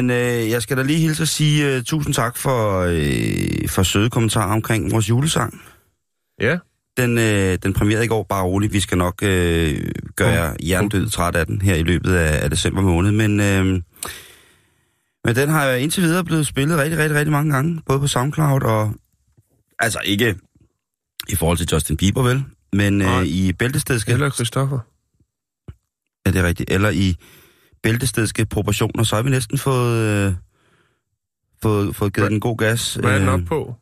Jamen, øh, jeg skal da lige hilse at sige uh, tusind tak for, øh, for søde kommentarer omkring vores julesang. Ja. Den, øh, den premierede i går, bare roligt. Vi skal nok øh, gøre jer jerndød træt af den her i løbet af, af december måned. Men, øh, men den har indtil videre blevet spillet rigtig, rigtig, rigtig mange gange. Både på SoundCloud og... Altså ikke i forhold til Justin Bieber, vel? Men Nej. øh, i bæltestedske... Eller Christoffer. Ja, det er rigtigt. Eller i bæltestedske proportioner, så har vi næsten fået, øh, fået, fået givet Hvad- den god gas. Hvad er den Øh, op på?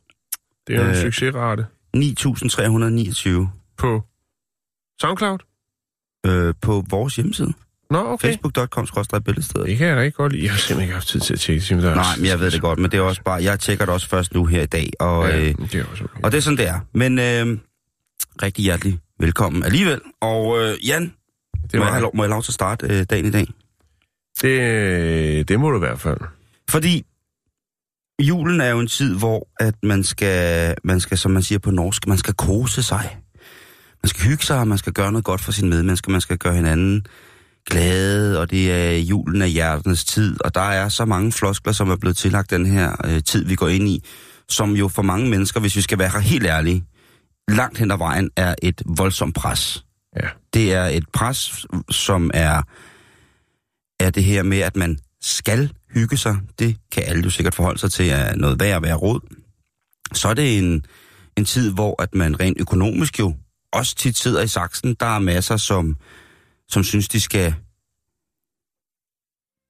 Det er jo en øh, succesrate 9.329 på SoundCloud. øh, på vores hjemmeside. Nå, okay. Facebook.com bæltestedet. Det kan jeg rigtig godt lide. Jeg har simpelthen ikke haft tid til at tjekke det. Er- Nej, men jeg ved det godt, men det er også bare, jeg tjekker det også først nu her i dag, og, Ja, øh, det er også okay. og det er sådan, det er. Men øh, rigtig hjertelig velkommen alligevel. Og øh, Jan, det, må, jeg var, have lov, må jeg lov til at starte øh, dagen i dag? Det, det må du i hvert fald. Fordi julen er jo en tid, hvor at man skal, man skal, som man siger på norsk, man skal kose sig. Man skal hygge sig, og man skal gøre noget godt for sine medmennesker, man skal gøre hinanden glade, og det er julen af hjertens tid, og der er så mange floskler, som er blevet tillagt den her øh, tid, vi går ind i, som jo for mange mennesker, hvis vi skal være helt ærlige, langt hen ad vejen er et voldsomt pres. Ja. Det er et pres, som er, er det her med, at man skal hygge sig. Det kan alle jo sikkert forholde sig til, er noget værd at være råd. Så er det en, en tid, hvor at man rent økonomisk jo også tit sidder i saksen. Der er masser, som, som synes, de skal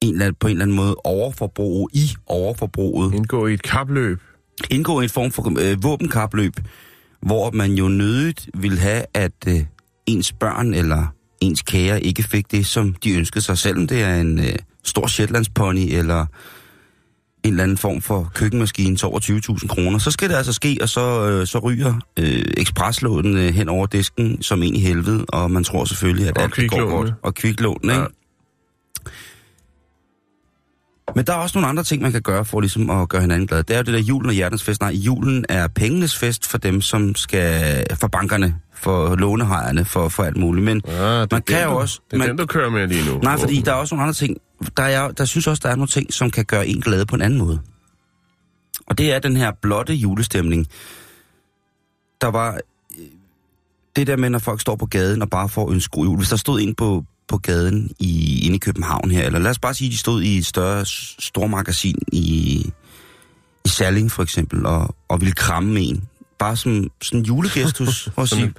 en eller anden, på en eller anden måde overforbruge i overforbruget Indgå i et kapløb. indgå i en form for øh, våbenkapløb, hvor man jo nødigt vil have, at øh, ens børn eller ens kære ikke fik det, som de ønskede sig, selvom det er en øh, stor Shetlandspony eller en eller anden form for køkkenmaskine til over 20.000 kroner, så skal det altså ske, og så, øh, så ryger øh, ekspreslåden øh, hen over disken som en i helvede, og man tror selvfølgelig, at Og alt går godt. Og kviklån, ikke? Ja. Men der er også nogle andre ting, man kan gøre for ligesom at gøre hinanden glad. Det er jo det der julen og hjertens fest. Nej, julen er pengenes fest for dem, som skal... For bankerne, for lånehejerne, for, for alt muligt. Men er man kan jo også... Det er man, den, du kører med lige nu. nej, fordi der er også nogle andre ting. Der, er, der synes også, der er nogle ting, som kan gøre en glad på en anden måde. Og det er den her blotte julestemning. Der var øh, det der med, når folk står på gaden og bare får ønske god jul. Hvis der stod en på, på gaden i, inde i København her, eller lad os bare sige, at de stod i et større stormagasin i, i Salling for eksempel, og, og ville kramme en. Bare som sådan en julegestus, Sådan sige,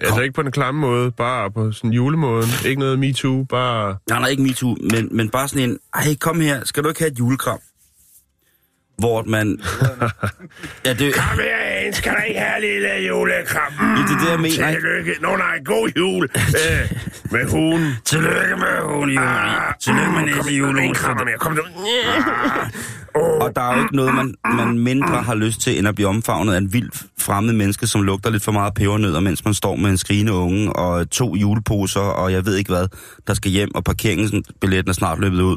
Altså ikke på den klamme måde, bare på sådan julemåden. Ikke noget MeToo, bare... Nej, nej, ikke MeToo, men, men bare sådan en, ej, kom her, skal du ikke have et julekram? Hvor man... ja, det, Kom her, skal der ikke have lille julekram? Mm, det er det, jeg mener? Tillykke. Nå nej, god jul. øh, med hunden. Tillykke med hun, Juli. Tillykke med næste jul. Krammer mere. Kom nu. Og der er jo ikke noget, man, man mindre har lyst til, end at blive omfavnet af en vild fremmed menneske, som lugter lidt for meget pebernødder, mens man står med en skrigende unge og to juleposer, og jeg ved ikke hvad, der skal hjem, og parkeringsbilletten er snart løbet ud.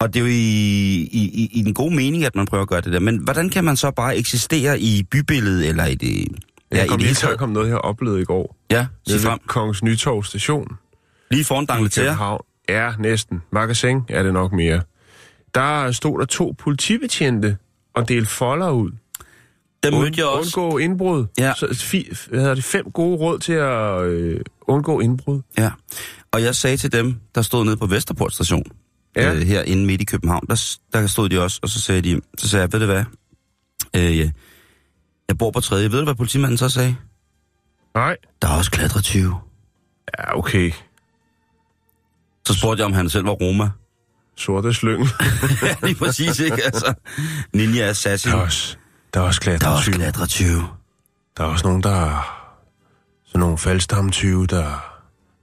Og det er jo i, i, i, den gode mening, at man prøver at gøre det der. Men hvordan kan man så bare eksistere i bybilledet, eller i det... Jeg kom i det lige til at komme noget, jeg oplevede i går. Ja, sig frem. Kongens Nytorv station. Lige foran Dangleterre. Ja, næsten. Magasin er det nok mere. Der stod der to politibetjente og delte folder ud. Der mødte jeg også. Undgå indbrud. Ja. Så, fi, hvad hedder det, fem gode råd til at øh, undgå indbrud. Ja. Og jeg sagde til dem, der stod nede på Vesterport station, Ja. øh, herinde midt i København, der, der stod de også, og så sagde de, så sagde jeg, ved du hvad, øh, Jeg bor på tredje. Ved du, hvad politimanden så sagde? Nej. Der er også klatretyve. Ja, okay. Så spurgte jeg, om han selv var Roma. Sorte slyngel. ja, lige præcis, ikke? Altså, Ninja Assassin. Der er også, der er også Der er også klatretyve. klatretyve. Der er også nogen, der... Sådan nogle faldstamtyve, der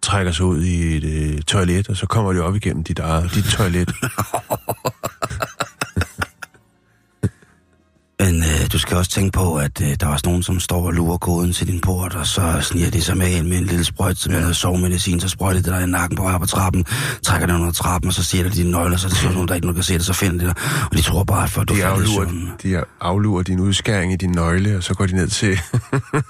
trækker sig ud i et øh, toilet, og så kommer de op igennem dit, eget, dit toilet. du skal også tænke på, at øh, der er også nogen, som står og lurer koden til din port, og så sniger de sig med ind med en lille sprøjt, som ja. noget sovemedicin, så sprøjter de dig i nakken på vej på trappen, trækker dig under trappen, og så siger de dine nøgler, så det sådan nogen, der ikke nogen kan se det, så finder de dig, og de tror bare, for at du De aflurer, de aflurer din udskæring i din nøgle, og så går de ned til,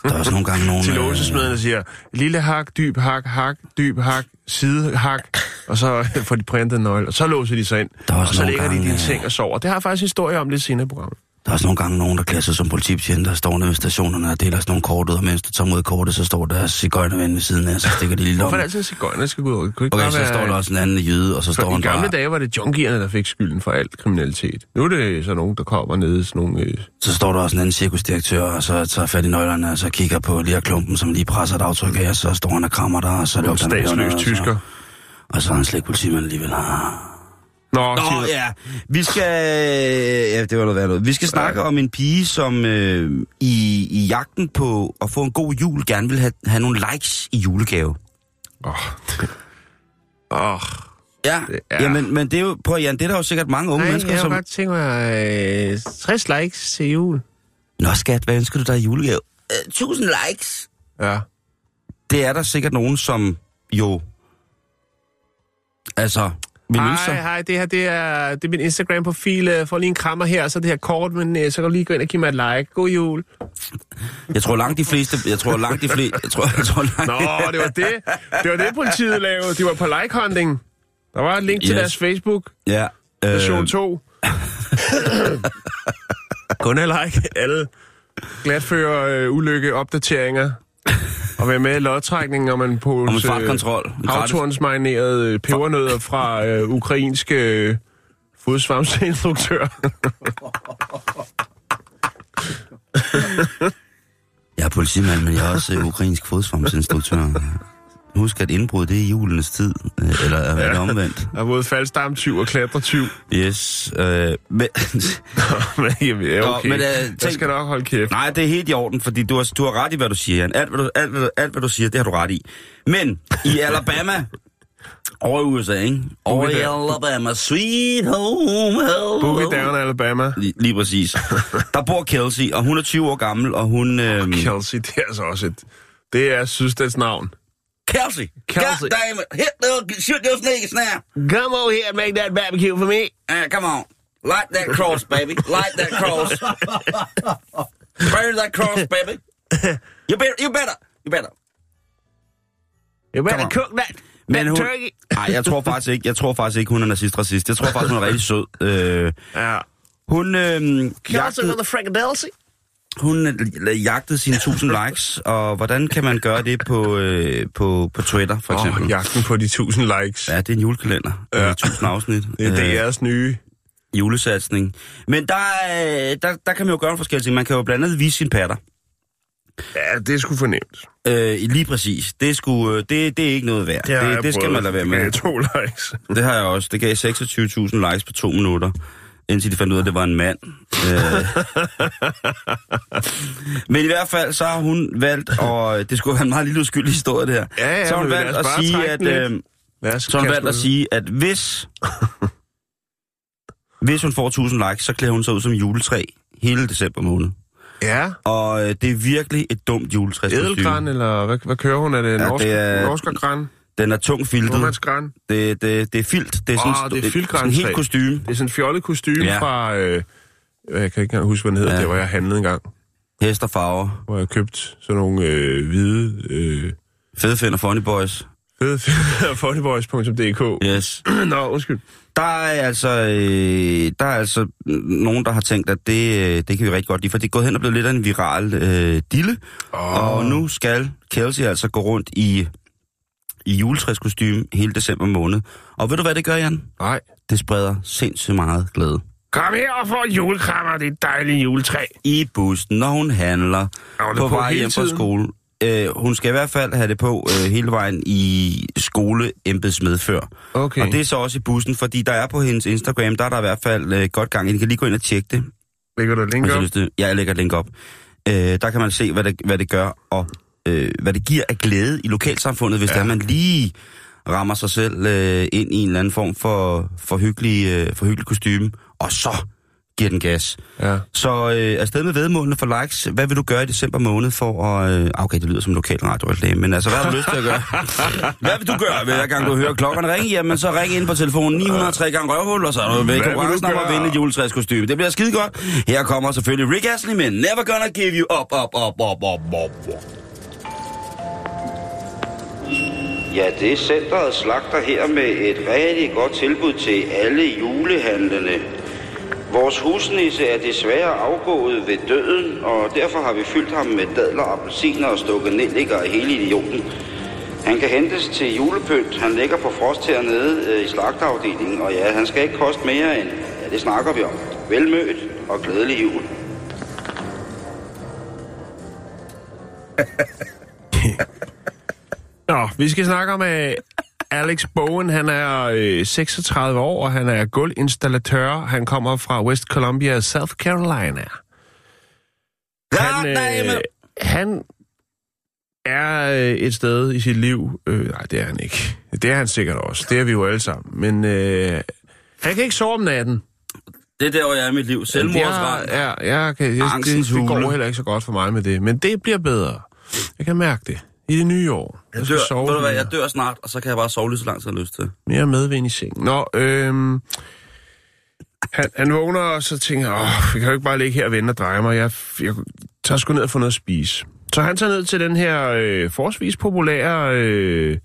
Der er også nogle gange nogen... til øh, låsesmeden og siger, lille hak, dyb hak, hak, dyb hak, side hak, og så får de printet nøgle, og så låser de sig ind, og så nogle ligger de i gange, din øh, seng og sover. Det har jeg faktisk historie om lidt senere i programmet. Der er også nogle gange nogen, der klæder sig som politibetjente, der står nede ved stationerne og deler sådan nogle kort ud, og mens du tager mod kortet, så står der cigøjnerven ved siden af, så stikker de lige Hvorfor er det altid cigøjner, der skal gå ud? Kunne ikke Okay, bare så være... står der også en anden jyde, og så står For han I gamle bare... dage var det junkierne, der fik skylden for alt kriminalitet. Nu er det så nogen, der kommer ned i sådan nogle... Øh, Så står der også en anden cirkusdirektør, og så tager fat i nøglerne, og så kigger på lige klumpen, som lige presser et aftryk af, og så står han og krammer dig, og så lugter han statsløs tysker. Og så, og så er han slet ikke politimand alligevel. Ah. Nå, Nå, ja. Vi skal... Ja, det var noget værd noget. Vi skal snakke om en pige, som øh, i, i jagten på at få en god jul, gerne vil have, have nogle likes i julegave. Åh. Åh. Ja, Det ja. er- Jamen, men det er jo, prøv Jan, det er der jo sikkert mange unge Nej, mennesker, jeg har som... godt tænkt mig øh, 60 likes til jul. Nå skat, hvad ønsker du dig i julegave? Uh, tusind likes. Ja. Det er der sikkert nogen, som jo... Altså, Hej, hej, det her det er, det er min Instagram-profil. Jeg får lige en krammer her, så det her kort, men øh, så kan du lige gå ind og give mig et like. God jul. Jeg tror langt de fleste... Jeg tror langt de fleste... Jeg tror, jeg tror langt... Nå, det var det. Det var det, politiet lavede. De var på like-hunting. Der var et link til Yes. deres Facebook. Ja. Øh, 2. Kun er like alle glatfører øh, ulykke opdateringer. Og være med i lodtrækningen om en Om en gratis- havtornsmarinerede pebernødder fra øh, ukrainske øh, fodsvamsinstruktør. Jeg er politimand, men jeg er også øh, ukrainsk fodsvarmsinstruktør. Husk, at indbrud, det er i julenes tid. øh, Eller er det omvendt? Der er både faldstamtyv og klatretyv. Yes. Øh, men, men jamen, ja, Nå, okay. men, øh, Jeg tænk- skal nok holde kæft. nej, det er helt i orden, fordi du har, du har ret i, hvad du siger, Jan. Alt hvad du, alt, hvad du, alt, hvad du siger, det har du ret i. Men i Alabama, over i USA, ikke? Over i Boogie. Alabama, sweet home Boogie Alabama. Down, Alabama. Lige, lige præcis. Der bor Kelsey, og hun er 20 år gammel, og hun... Øhm, Kelsey, det er altså også et... Det er Sydstats navn. Kelsey! Kelsey. God damn it! Hit the, shoot those niggas now! Come over here and make that barbecue for me. Uh, come on. Light that cross, baby. Light that cross. Burn that cross, baby. You better, you better, you better. You better cook that, Men hun, turkey. nej, jeg tror faktisk ikke, jeg tror faktisk ikke, hun er nazist-racist. Jeg tror faktisk, hun er rigtig sød. Øh, Ja. hun, øh, Kelsey jagtede, with frikadelsi. Hun øh, jagtede sine 1000 likes, og hvordan kan man gøre det på, øh, på, på Twitter, for eksempel? Åh, jagten på de 1000 likes. Ja, det er en julekalender. Ja. Ja. 1000 afsnit. Det er Øh, DR's nye. julesatsning. Men der, er- der, der kan man jo gøre en forskellige ting. Man kan jo blandt andet vise sine patter. Ja, det er sgu fornemt. Øh, lige præcis. Det, er sgu, øh, det, det er ikke noget værd. Det, det, det skal man lade være Det med. to likes. Det har jeg også. Det gav 26.000 likes på to minutter, indtil de fandt ud af, at det var en mand. Øh. Men i hvert fald, så har hun valgt, og det skulle være en meget lille uskyldig historie, det her. Ja, ja, så har hun men valgt at sige, at... Øh, så hun valgt at sige, at hvis, hvis hun får 1000 likes, så klæder hun sig ud som juletræ hele december måned. Ja, Og øh, det er virkelig et dumt juletræskostyme. edelgran, eller hvad, hvad kører hun? Er det Ja, norsk, det er- norskergran? Den er tung filtet. Det, det, det er filt. Det er sådan, Åh, det er sådan filtgrænsag. en helt kostume. Det er sådan en fjollet kostume Ja. fra... Øh, jeg kan ikke engang huske, hvad den hedder. Ja. Det var jeg handlede en gang, Hest og farver. hvor jeg købte sådan nogle øh, hvide... Øh, Fede finder funny boys. funnyboys.dk. Yes. Nå, undskyld. Der er altså, øh, der er altså nogen, der har tænkt, at det, øh, det kan vi rigtig godt lide, for det er gået hen og blevet lidt af en viral øh, dille. Åh. Og nu skal Kelsey altså gå rundt i, i juletræskostyme hele december måned. Og ved du, hvad det gør, Jan? Nej. Det spreder sindssygt meget glæde. Kom her og få julekrammer, det et dejligt juletræ. I bussen, når hun handler Er på på vej hjem fra skole. Øh, hun skal i hvert fald have det på øh, hele vejen i skoleembedsmedfør. Okay. Og det er så også i bussen, fordi der er på hendes Instagram, der er der i hvert fald øh, godt gang. i. Kan lige gå ind og tjekke det. Lægger du et link op? Ja, jeg lægger et link op. Øh, der kan man se, hvad det, hvad det gør, og øh, hvad det giver af glæde i lokalsamfundet, hvis ja. Der man lige rammer sig selv øh, ind i en eller anden form for, for, hyggelig, øh, for hyggelig kostume, og så giver den gas. Ja. Så øh, afsted med vedmålene for likes. Hvad vil du gøre i december måned for at... Øh, okay, det lyder som lokal radioreklame, men altså, hvad har du lyst til at gøre? Hvad vil du gøre, hver gang du hører klokkerne ringe? Jamen, så ring ind på telefonen 903 gange røvhul, og så er du du konkurrencen om at vinde et juletræskostyme. Det bliver skide godt. Her kommer selvfølgelig Rick Astley med Never Gonna Give You Up, Up, Up, Up, Up, Up, Up. Ja, det er centret slagter her med et rigtig godt tilbud til alle julehandlende. Vores husnisse er desværre afgået ved døden, og derfor har vi fyldt ham med dadler, appelsiner og stukket nelliker af hele idioten. Han kan hentes til julepynt. Han ligger på frost hernede øh, i slagterafdelingen, og ja, han skal ikke koste mere end... Ja, det snakker vi om. Velmødt og glædelig jul. Nå, vi skal snakke om uh, Alex Bowen. Han er øh, 36 år, og han er gulvinstallatør. Han kommer fra West Columbia, South Carolina. Han, øh, han er øh, et sted i sit liv... Øh, nej, det er han ikke. Det er han sikkert også. Det er vi jo alle sammen. Men øh, han kan ikke sove om natten. Det er der, hvor jeg er i mit liv. Selvmordsrand. Ja, ja, jeg kan, jeg, det, Angstens det går heller ikke så godt for mig med det. Men det bliver bedre. Jeg kan mærke det. I det nye år. Jeg skal dør, sove ved du hvad, jeg dør snart, og så kan jeg bare sove lige så langt, som jeg har lyst til. mere medvind i sengen. Nå, øhm, han, han vågner, og så tænker jeg, åh, jeg kan jo ikke bare ligge her og vente og dreje mig. Jeg, jeg tager sgu ned og få noget at spise. Så han tager ned til den her øh, forholdsvis populære øh,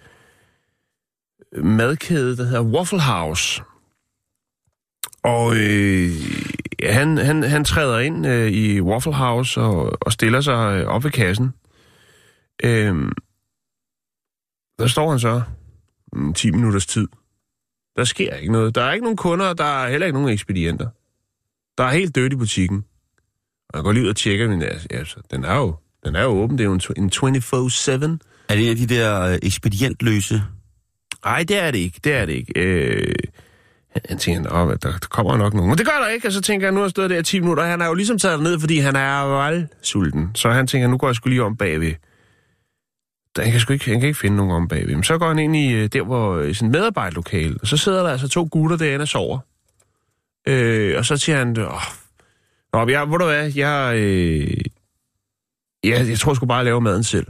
madkæde, der hedder Waffle House. Og øh, han, han, han træder ind øh, i Waffle House og, og stiller sig øh, op ved kassen. Øhm, der står han så mm, 10 minutters tid. Der sker ikke noget. Der er ikke nogen kunder, og der er heller ikke nogen ekspedienter. Der er helt dødt i butikken. Og jeg går lige ud og tjekker, men altså, den er jo, den er jo åben. Det er jo en, en 24-7. Er det en af de der øh, ekspedientløse? Nej, det er det ikke. Det er det ikke. Øh, han, tænker, at der, der kommer nok nogen. Men det gør der ikke, og så tænker jeg, nu har stået der i 10 minutter. Han er jo ligesom taget ned, fordi han er valgsulten. Så han tænker, nu går jeg sgu lige om bagved. Der, han, kan sgu ikke, han kan ikke finde nogen om bagved. Men så går han ind i øh, der, hvor i sådan et medarbejderlokale, og så sidder der altså to gutter derinde og sover. Øh, og så siger han, åh, Nå, jeg, ved du hvad, jeg, øh, jeg, jeg tror sgu bare, jeg laver maden selv.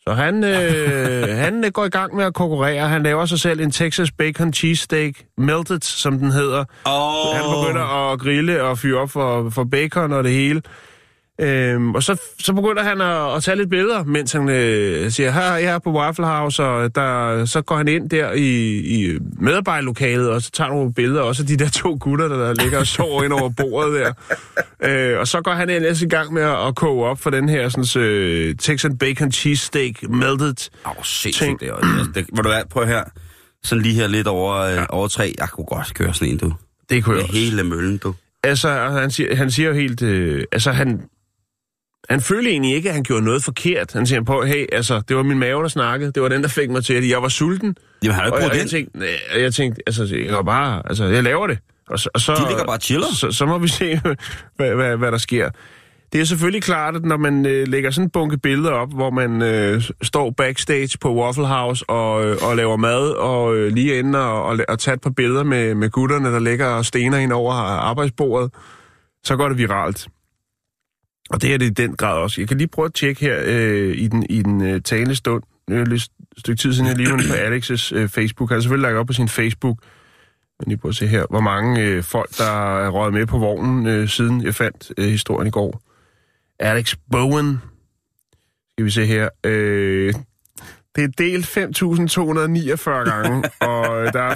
Så han, øh, han øh, går i gang med at konkurrere. Han laver sig selv en Texas Bacon Cheesesteak Melted, som den hedder. Oh. Han begynder at grille og fyre op for, for bacon og det hele. Øhm, og så, så begynder han at, at tage lidt billeder, mens han øh, siger, her jeg er på Waffle House, og der, så går han ind der i, i medarbejderlokalet, og så tager nogle billeder, også af de der to gutter, der, der ligger og sover ind over bordet der. Øh, og så går han ellers i gang med at, at koge op for den her sådan, øh, Texan Bacon Cheesesteak Melted. Åh, oh, Ting. det, altså, det. Må du hvad, prøv her. Sådan lige her lidt over, øh, ja. over tre. Jeg kunne godt køre sådan en, du. Det kunne jeg hele møllen, du. Altså, han siger, han siger jo helt... Øh, altså, han, han følte egentlig ikke, at han gjorde noget forkert. Han siger på, hey, altså, det var min mave, der snakkede. Det var den, der fik mig til det. Jeg var sulten. Jamen, har du ikke jeg, prøvet jeg, den? tænkte, nej, jeg tænkte, altså, jeg var bare... Altså, jeg laver det. Og så, og så, De ligger bare chiller. Så, så må vi se, hvad, hvad, hvad der sker. Det er selvfølgelig klart, at når man øh, lægger sådan en bunke billeder op, hvor man øh, står backstage på Waffle House og, øh, og laver mad, og øh, lige inde og, og, og tager et par billeder med, med gutterne, der ligger og stener ind over arbejdsbordet, så går det viralt. Og det er det i den grad også. Jeg kan lige prøve at tjekke her øh, i den, i den øh, talende stund. Jo lidt stykke tid siden, jeg lige var på Alex's øh, Facebook. Han har selvfølgelig lagt op på sin Facebook. Men lige prøve at se her, hvor mange øh, folk, der er røget med på vognen, øh, siden jeg fandt øh, historien i går. Alex Bowen. Skal vi se her. Øh, det er delt 5.249 gange, og der er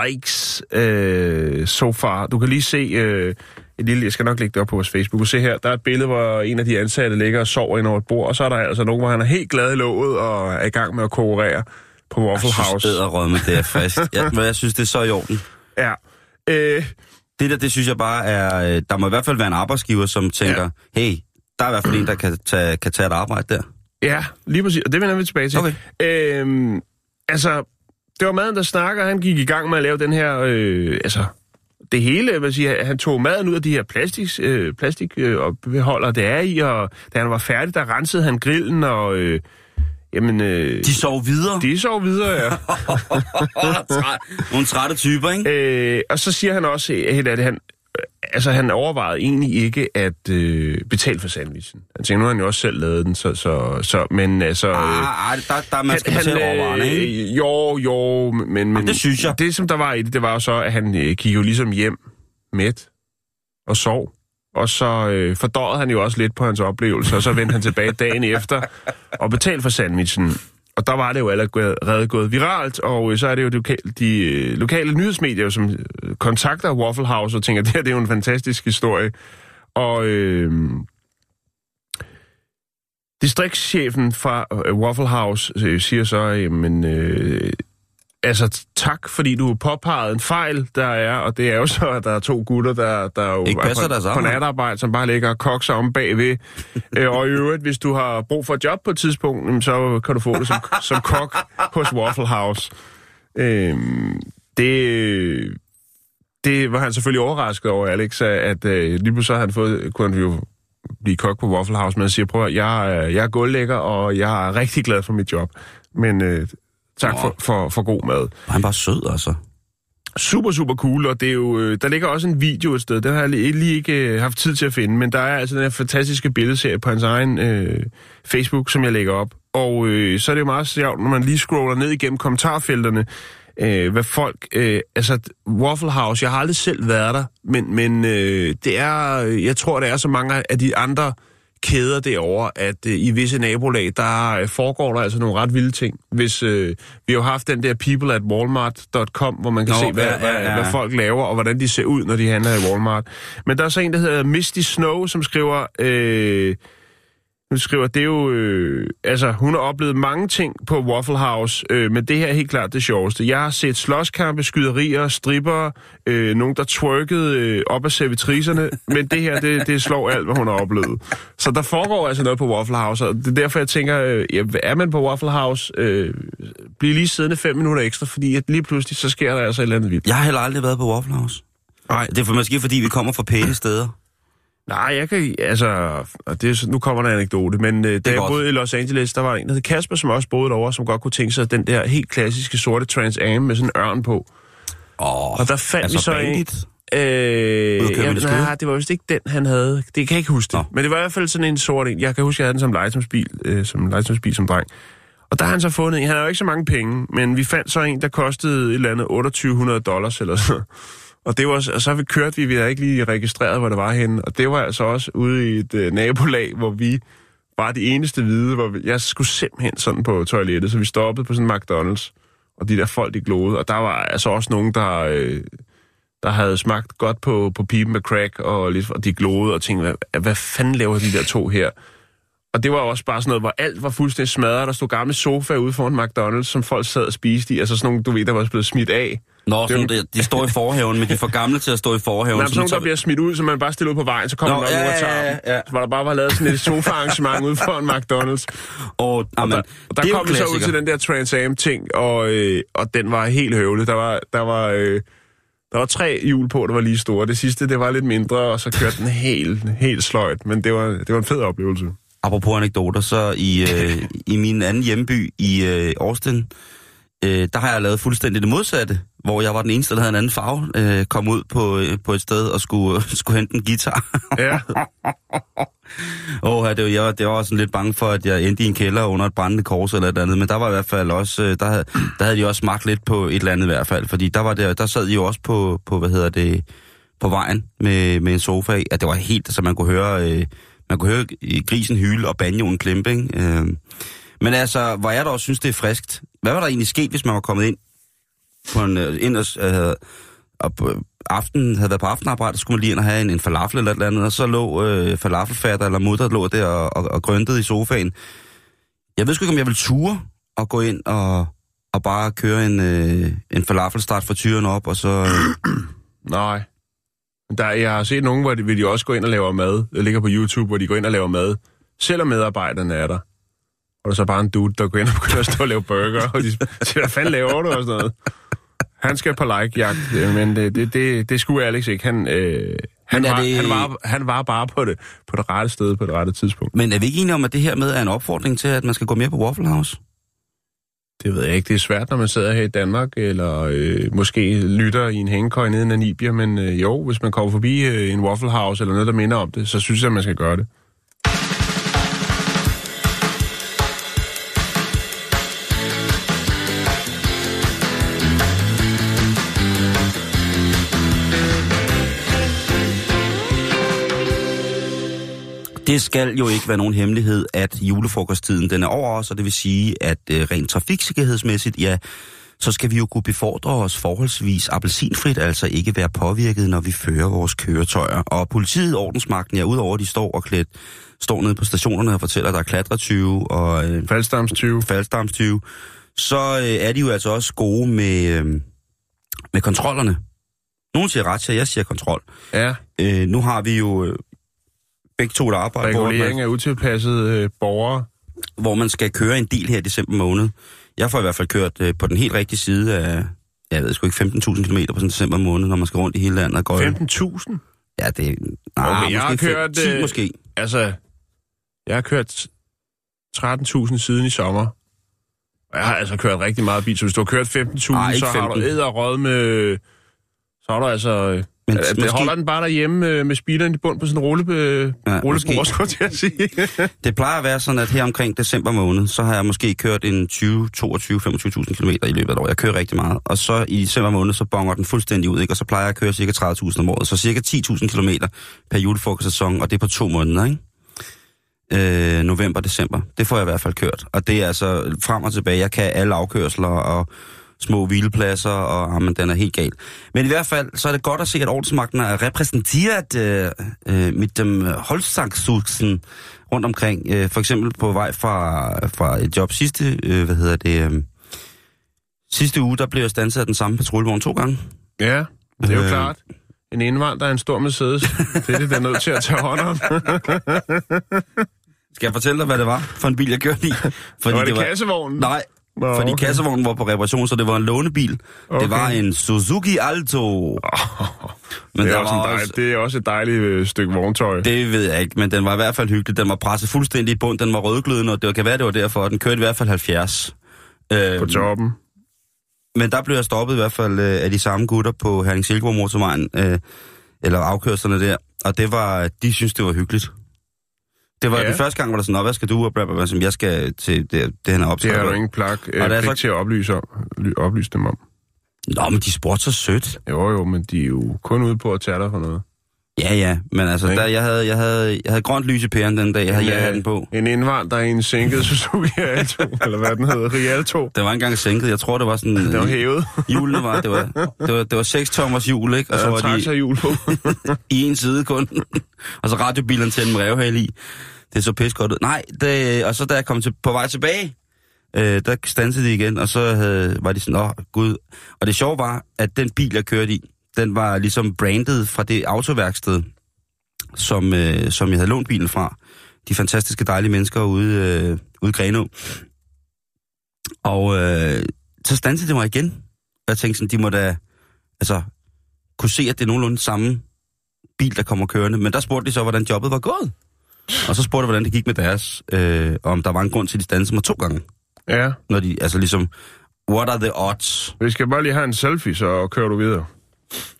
5.500 likes øh, so far. Du kan lige se øh, et lille, jeg skal nok lægge det op på vores Facebook. Se her, der er et billede, hvor en af de ansatte ligger og sover ind over et bord, og så er der altså nogen, hvor han er helt glad i låget og er i gang med at konkurrere på Waffle Jeg House. synes, med det er frisk. Jeg, men jeg synes, det er så i orden. Ja. Øh, Det der, det synes jeg bare er... øh, Der må i hvert fald være en arbejdsgiver, som tænker, ja. hey, der er i hvert fald en, der kan tage, kan tage et arbejde der. Ja, lige præcis. Og det vender vi tilbage til. Okay. Øhm, altså, det var maden, der snakker. Han gik i gang med at lave den her... Øh, altså, det hele, hvad siger, han tog maden ud af de her plastik, øh, plastik øh, og beholder det er i, og da han var færdig, der rensede han grillen, og øh, jamen... Øh, De sov videre. de sov videre, ja. Nogle trætte typer, ikke? øh, og så siger han også, helt af det, han, altså han overvejede egentlig ikke at øh, betale for sandwichen. Han tænkte, nu har han jo også selv lavet den, så, så, så men altså... øh, Ah, ah, der, der man skal man selv overveje, ikke? øh, Jo, jo, men, men... det synes jeg. Det, som der var i det, det var jo så, at han øh, gik jo ligesom hjem mæt og sov. Og så øh, fordøjede han jo også lidt på hans oplevelse, og så vendte han tilbage dagen efter og betalte for sandwichen. Og der var det jo allerede gået viralt, og øh, så er det jo de lokale, de øh, lokale nyhedsmedier, som øh, kontakter Waffle House og tænker, det her det er jo en fantastisk historie. Og øh, distriktschefen fra Waffle House øh, siger så, jamen, øh, altså tak, fordi du påpegede en fejl, der er, og det er jo så, at der er to gutter, der, der jo Ikke er passer på, deres på arbejde. natarbejde, som bare ligger og kokser om bagved. øh, og i øvrigt, hvis du har brug for et job på et tidspunkt, så kan du få det som, som kok hos Waffle House. Øh, det, det var han selvfølgelig overrasket over, Alex, at, øh, lige pludselig har han fået, kunne han jo blive kok på Waffle House, men han siger, prøv at, jeg, er- jeg er gulvlægger, og jeg er rigtig glad for mit job. Men øh, tak for, for, for god mad. Han var sød, altså. Super, super cool, og det er jo, øh, der ligger også en video et sted, den har jeg lige, ikke øh, haft tid til at finde, men der er altså den her fantastiske billedserie på hans egen øh, Facebook, som jeg lægger op. Og øh, så er det jo meget sjovt, når man lige scroller ned igennem kommentarfelterne, øh, hvad folk... Øh, altså, Waffle House, jeg har aldrig selv været der, men, men øh, det er... Jeg tror, det er så mange af de andre kæder derovre, at øh, i visse nabolag, der øh, foregår der altså nogle ret vilde ting. Hvis øh, vi har jo haft den der people at walmart.com, hvor man kan Nå, se, hvad, ja, ja, ja. hvad folk laver, og hvordan de ser ud, når de handler i Walmart. Men der er så en, der hedder Misty Snow, som skriver... Øh, hun skriver, det er jo... Øh, altså, hun har oplevet mange ting på Waffle House, øh, men det her er helt klart det sjoveste. Jeg har set slåskampe, skyderier, stripper, øh, nogen, der twerkede øh, op af servitriserne, men det her, det, det slår alt, hvad hun har oplevet. Så der foregår altså noget på Waffle House, og det er derfor, jeg tænker, øh, ja, er man på Waffle House, øh, bliv lige siddende fem minutter ekstra, fordi at lige pludselig, så sker der altså et eller andet vildt. Jeg har heller aldrig været på Waffle House. Nej, Det er for måske, fordi vi kommer fra pæne steder. Nej, jeg kan... Altså, det, er nu kommer der en anekdote, men øh, da jeg godt. boede i Los Angeles, der var en, der hed Kasper, som også boede derovre, som godt kunne tænke sig den der helt klassiske sorte Trans Am med sådan en ørn på. Åh, Og der fandt altså vi så bandit. en... Øh, med det nej, var vist ikke den, han havde. Det kan jeg ikke huske det. Nå. Men det var i hvert fald sådan en sort en. Jeg kan huske, jeg havde den som legetøjsbil, øh, som legetøjsbil som dreng. Og der har han så fundet en. Han har jo ikke så mange penge, men vi fandt så en, der kostede et eller andet 2800 dollars eller sådan. Og, det var, og så vi kørt vi, vi havde ikke lige registreret, hvor det var henne. Og det var altså også ude i et øh, nabolag, hvor vi var de eneste hvide, hvor vi, jeg skulle simpelthen sådan på toilettet, så vi stoppede på sådan en McDonald's, og de der folk, de glodede. Og der var altså også nogen, der, øh, der havde smagt godt på, på pipen med crack, og, lidt, og de glodede og tænkte, hvad, hvad fanden laver de der to her? Og det var også bare sådan noget, hvor alt var fuldstændig smadret. Der stod gamle sofaer ude foran McDonald's, som folk sad og spiste i. Altså sådan nogle, du ved, der var blevet smidt af. Nå, Det sådan, jo- de, de står i forhaven, men de er for gamle til at stå i forhaven. Der er sådan nogle, så- der bliver smidt ud, så man bare stiller ud på vejen, så kommer Nå, der ja, nogen og tager ja, ja. Så var der bare var lavet sådan et sofa-arrangement ude foran McDonald's. Og, Og amen, der, og der det er jo kom vi så ud til den der Trans Am-ting, og, øh, og den var helt høvlet. Der var, der var, øh, der var tre hjul på, der var lige store. Det sidste, det var lidt mindre, og så kørte den helt, helt sløjt. Men det var, det var en fed oplevelse. Apropos anekdoter, så i, øh, i min anden hjemby i øh, Austin, øh, der har jeg lavet fuldstændig det modsatte, hvor jeg var den eneste, der havde en anden farve, øh, kom ud på, øh, på et sted og skulle, skulle hente en guitar. Ja, Åh, det, var, jeg, det var også sådan lidt bange for, at jeg endte i en kælder under et brændende kors eller et andet, men der var i hvert fald også, øh, der havde, der havde de også smagt lidt på et eller andet i hvert fald, fordi der var der, der sad de jo også på, på hvad hedder det, på vejen med, med en sofa. Ja, det var helt, så man kunne høre, øh, man kunne høre grisen hyle og banjoen klempe, ikke? Øh, men altså, hvor jeg dog også synes, det er friskt. Hvad var der egentlig sket, hvis man var kommet ind på en, øh, ind og, øh, og på aften, havde været på aftenarbejde, så skulle man lige ind og have en, en falafel eller et eller andet, og så lå øh, falafelfatter eller mutter lå der og, og, og grøntede i sofaen. Jeg ved sgu ikke, om jeg vil ture og gå ind og, og bare køre en, øh, en falafelstart for tyren op, og så... Øh, Nej. Der, jeg har set nogen, hvor de, vil de også gå ind og lave mad. Det ligger på YouTube, hvor de går ind og laver mad. Selvom medarbejderne er der. Og der er så bare en dude, der går ind og begynder at stå og lave burger. Og de siger, hvad fanden laver du? Og sådan noget. Han skal på like-jagt, men det, det, det, det skulle Alex ikke. Han, øh, han, var, det- han, var, han var bare på det, på det rette sted på det rette tidspunkt. Men er vi ikke enige om, at det her med er en opfordring til, at man skal gå mere på Waffle House? Det ved jeg ikke. Det er svært, når man sidder her i Danmark, eller øh, måske lytter i en hængekøj nede i Namibia, men øh, jo, hvis man kommer forbi øh, en Waffle House eller noget, der minder om det, så synes jeg, at man skal gøre det. Det skal jo ikke være nogen hemmelighed, at julefrokosttiden den er over os, og det vil sige, at øh, rent trafiksikkerhedsmæssigt, ja, så skal vi jo kunne befordre os forholdsvis appelsinfrit, altså ikke være påvirket, når vi fører vores køretøjer. Og politiet, ordensmagten, ja, udover de står og klædt, står nede på stationerne og fortæller, at der er klatretyve og øh, Faldstams 20. faldstamstyve, så øh, er de jo altså også gode med, øh, med kontrollerne. Nogen siger ret, jeg siger kontrol. Ja, Øh, nu har vi jo øh, begge to et arbejde, hvor man, regulering af utilpassede øh, borgere. hvor man skal køre en del her i december måned. Jeg får i hvert fald kørt øh, på den helt rigtige side af, jeg ved sgu ikke, 15.000 km på sådan december måned, når man skal rundt i hele landet og går. 15.000? Ja, det nej, Okay, jeg har kørt, 10 øh, måske. Altså, jeg har kørt 13.000 siden i sommer. Og jeg har altså kørt rigtig meget bil, så hvis du har kørt 15.000, Ej, ikke så har du 15. æd og rød med... Så har du altså... øh, Men Men, det måske- holder den bare derhjemme øh, med speederen i bund på sådan en rulle, øh, Ja, ja, rullebord, måske. skulle jeg til at sige. Det plejer at være sådan, at her omkring december måned, så har jeg måske kørt en 20, 22, 25.000 km i løbet af et år. Jeg kører rigtig meget. Og så i december måned, så bonger den fuldstændig ud, ikke? og så plejer jeg at køre cirka 30.000 om året. Så cirka 10.000 km per julefrokostsæson, og det er på to måneder, ikke? Øh, november, december. Det får jeg i hvert fald kørt. Og det er altså frem og tilbage. Jeg kan alle afkørsler og små hvilepladser, og jamen, den er helt gal. Men i hvert fald, så er det godt at se, at ordensmagten er repræsenteret øh, øh, med dem Holzsachsen rundt omkring. Øh, for eksempel på vej fra, fra et job sidste, øh, hvad hedder det, øh, sidste uge, der blev jeg standset af den samme patruljevogn to gange. ja, det er jo Øh. klart. En indvandrer er en stor Mercedes. Det er det, der er nødt til at tage hånd om. Skal jeg fortælle dig, hvad det var for en bil, jeg kørte i? Fordi var det, kassevognen? Nej, Nå, fordi okay. kassevognen var på reparation, så det var en lånebil. Okay. Det var en Suzuki Alto. Men det, er også var dejl, det er også et dejligt øh, stykke vogntøj. Det ved jeg ikke, men den var i hvert fald hyggelig. Den var presset fuldstændig i bund, den var rødglødende, og det kan være, det var derfor, den kørte i hvert fald 70. Øh, På toppen. men der blev jeg stoppet i hvert fald øh, af de samme gutter på Herning Silkeborg motorvejen, øh, eller afkørslerne der, og det var, de synes det var hyggeligt. Det var ja. Den første gang, hvor der sådan, "Nå, hvad skal du, og bla, bla, bla, som jeg skal til det, det han er Det optaget. har du af." ingen plak Og øh, der er så- til at oplyse, oplyse dem om. Nå, men de spurgte så sødt. Jo, jo, men de er jo kun ude på at tage dig for noget. Ja, ja, men altså, Ikke? der, jeg, havde, jeg, havde, jeg havde grønt lys i pæren den dag, jeg havde En, jeg øh, den på. En indvandrer i en sænket Suzuki Alto, eller hvad den hedder, Rialto. Det var engang sænket, jeg tror, det var sådan... Den var hævet. Hjulene var, det var, det var, det var 6 tommers hjul, ikke? Og så var så de hjul på. i en side kun. og så radiobilerne til en revhale i. Det så pis godt ud. Nej, det, og så da jeg kom til, på vej tilbage, øh, der stansede de igen, og så havde, var de sådan, åh, gud. Og det sjove var, at den bil, jeg kørte i, den var ligesom brandet fra det autoværksted, som, øh, som jeg havde lånt bilen fra. De fantastiske, dejlige mennesker ude, øh, ude i Grenå. Og øh, så stansede det mig igen. Og jeg tænkte sådan, de må da altså, kunne se, at det er nogenlunde samme bil, der kommer kørende. Men der spurgte de så, hvordan jobbet var gået. Og så spurgte jeg, hvordan det gik med deres, øh, om der var en grund til, at de stansede mig to gange. Ja, Når de, altså ligesom, what are the odds? vi skal bare lige have en selfie, så kører du videre.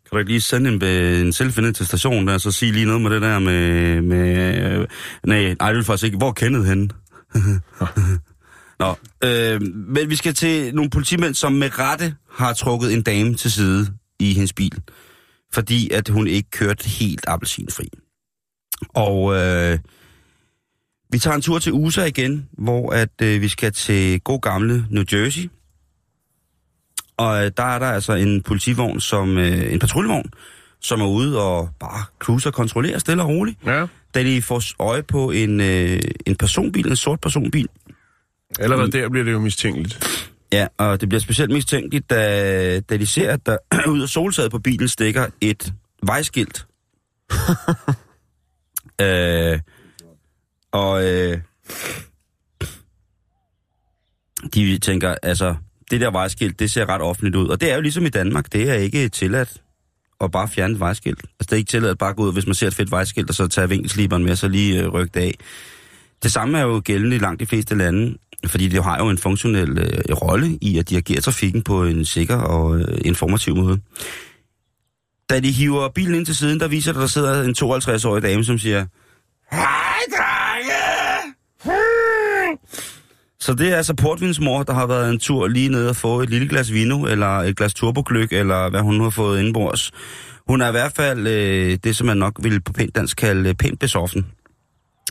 Kan du ikke lige sende en, øh, en selfie ned til stationen der, og så sige lige noget med det der med... med øh, nej, nej, det vil faktisk ikke. Hvor er Kenneth henne? Nå, øh, men vi skal til nogle politimænd, som med rette har trukket en dame til side i hendes bil, fordi at hun ikke kørte helt appelsinfri. Og øh, vi tager en tur til USA igen, hvor at øh, vi skal til god gamle New Jersey. Og øh, der er der altså en politivogn, som øh, en patruljevogn, som er ude og bare cruiser og kontrollerer stille og roligt. Ja, Da de får øje på en, øh, en personbil, en sort personbil. allerede der bliver det jo mistænkeligt. Ja, og det bliver specielt mistænkeligt, da, da de ser, at der ud af soltaget på bilen stikker et vejskilt. øh, og øh, de tænker, altså, det der vejskilt, det ser ret offentligt ud. Og det er jo ligesom i Danmark, det er ikke tilladt at bare fjerne et vejskilt. Altså, det er ikke tilladt at bare gå ud, hvis man ser et fedt vejskilt, og så tage vinkelsliberen med, og så lige øh, rykke det af. Det samme er jo gældende i langt de fleste lande, fordi det har jo en funktionel øh, rolle i at dirigere trafikken på en sikker og øh, informativ måde. Da de hiver bilen ind til siden, der viser der, der sidder en 52-årig dame, som siger, Hej, drenge! Så det er altså portvinsmor, der har været en tur lige ned og få et lille glas vino, eller et glas turbogløk, eller hvad hun nu har fået indenbords. Hun er i hvert fald øh, det, som man nok vil på pænt dansk kalde øh, pænt besoffen.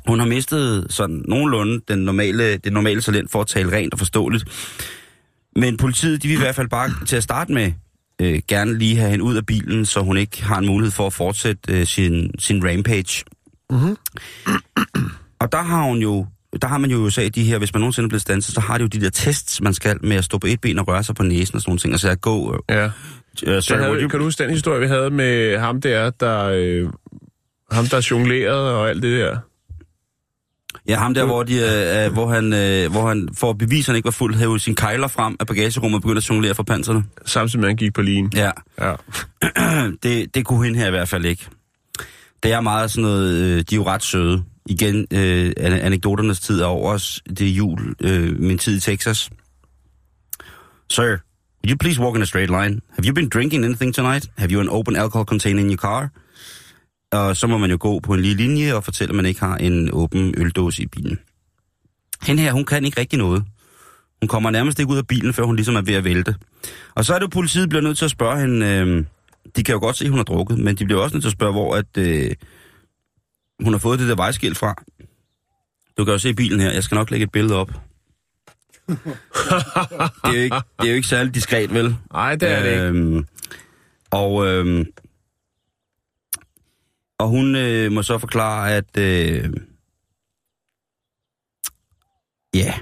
Hun har mistet sådan nogenlunde den normale, det normale talent for at tale rent og forståeligt. Men politiet, de vil i hvert fald bare til at starte med øh, gerne lige have hende ud af bilen, så hun ikke har en mulighed for at fortsætte øh, sin, sin rampage. Mhm. Og der har hun jo, der har man jo i USA de her, hvis man nogensinde er blevet stanset, så har de jo de der tests, man skal med at stå på et ben og røre sig på næsen og sådan nogle ting. Altså at gå... Øh, Ja. øh, Så sorry, havde, you- kan du huske den historie, vi havde med ham der, der... Øh, ham, der jonglerede og alt det der? Ja, ham der, hvor, de, øh, øh, hvor, han, øh, hvor han for at bevise, at han ikke var fuld, hævde sin kejler frem af bagagerummet og begyndte at jonglere for panserne. Samtidig med, at han gik på lin. Ja, Ja. det, det kunne hende her i hvert fald ikke. Det er meget sådan noget, øh, de er jo ret søde. Igen, øh, anekdoternes tid er over os. Det er jul, øh, min tid i Texas. Sir, would you please walk in a straight line? Have you been drinking anything tonight? Have you an open alcohol container in your car? Og så må man jo gå på en lige linje og fortælle, at man ikke har en åben øldåse i bilen. Hende her, hun kan ikke rigtig noget. Hun kommer nærmest ikke ud af bilen, før hun ligesom er ved at vælte. Og så er det jo, politiet bliver nødt til at spørge hende... Øh, de kan jo godt se, at hun har drukket, men de bliver også nødt til at spørge, hvor at, øh, hun har fået det der vejskilt fra. Du kan jo se bilen her. Jeg skal nok lægge et billede op. det, er jo ikke, det er jo ikke særlig diskret, vel? Nej, det er det ikke. Øhm, og, øhm, og hun øh, må så forklare, at øh, ja,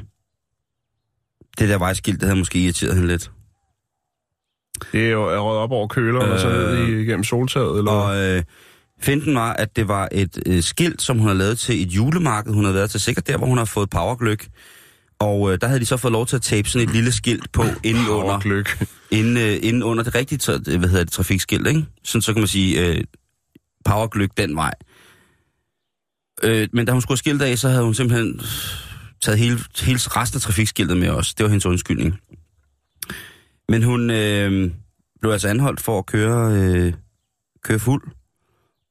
det der vejskilt, det havde måske irriteret hende lidt. Det er jo røget op over køleren øh, og så ned igennem soltaget, eller Og øh, finden var, at det var et øh, skilt, som hun havde lavet til et julemarked. Hun havde været til sikkert der, hvor hun har fået powergløk. Og øh, der havde de så fået lov til at tape sådan et lille skilt på inden under, inden, øh, inden under det rigtige hvad hedder det, trafikskilt, ikke? Sådan så kan man sige, øh, powergløk den vej. Øh, men da hun skulle skilt af, så havde hun simpelthen taget hele, hele resten af trafikskiltet med os. Det var hendes undskyldning. Men hun øh, blev altså anholdt for at køre, øh, køre fuld.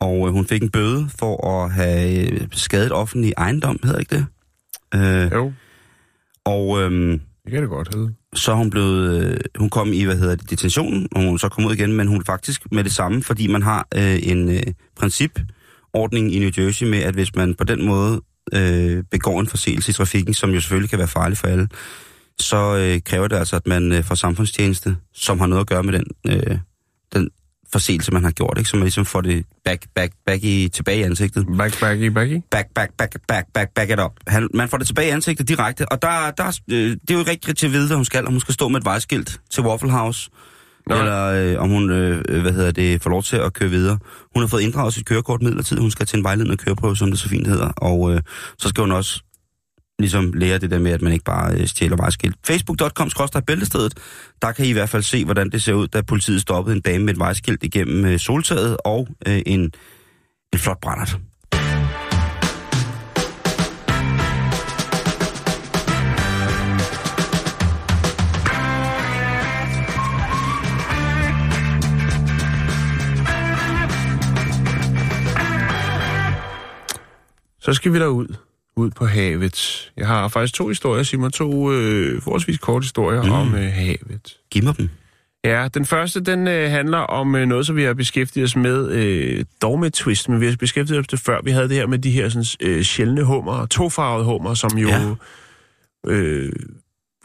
Og øh, hun fik en bøde for at have øh, skadet offentlig ejendom, hedder ikke det? Øh, Jo, og øh, det kan det godt hedde. så hun blevet, øh, hun kom i, hvad hedder det, detentionen, og hun så kom ud igen, men hun faktisk med det samme, fordi man har øh, en øh, principordning i New Jersey med, at hvis man på den måde øh, begår en forseelse i trafikken, som jo selvfølgelig kan være farlig for alle, så øh, kræver det altså, at man øh, får samfundstjeneste, som har noget at gøre med den, øh, den forseelse, man har gjort, ikke? så man ligesom får det back, back, back i, tilbage i ansigtet Back, backy, backy. back, back, back, back, back, back it up. Han, man får det tilbage i ansigtet direkte, og der, der, øh, det er jo ikke rigtigt til at vide, hvad hun skal. Om hun skal stå med et vejskilt til Waffle House, Nej. eller øh, om hun øh, øh, hvad hedder det, får lov til at køre videre. Hun har fået inddraget sit kørekort midlertidigt. Hun skal til en vejledende køreprøve, som det så fint hedder. Og øh, så skal hun også ligesom lære det der med, at man ikke bare øh, stjæler vejskilt. Facebook.com bæltestedet. Der kan I i hvert fald se, hvordan det ser ud, da politiet stoppede en dame med et vejskilt igennem øh, soltaget og øh, en, en flot brændert. Så skal vi derud. Ud på havet. Jeg har faktisk to historier, Simon. To øh, forholdsvis korte historier Mm. om øh, havet. Giv mig dem. Ja, den første, den øh, handler om øh, noget, som vi har beskæftiget os med, øh, dog med twist, men vi har beskæftiget os det før. Vi havde det her med de her sådan, øh, sjældne hummer, tofarvede hummer, som jo Ja. øh,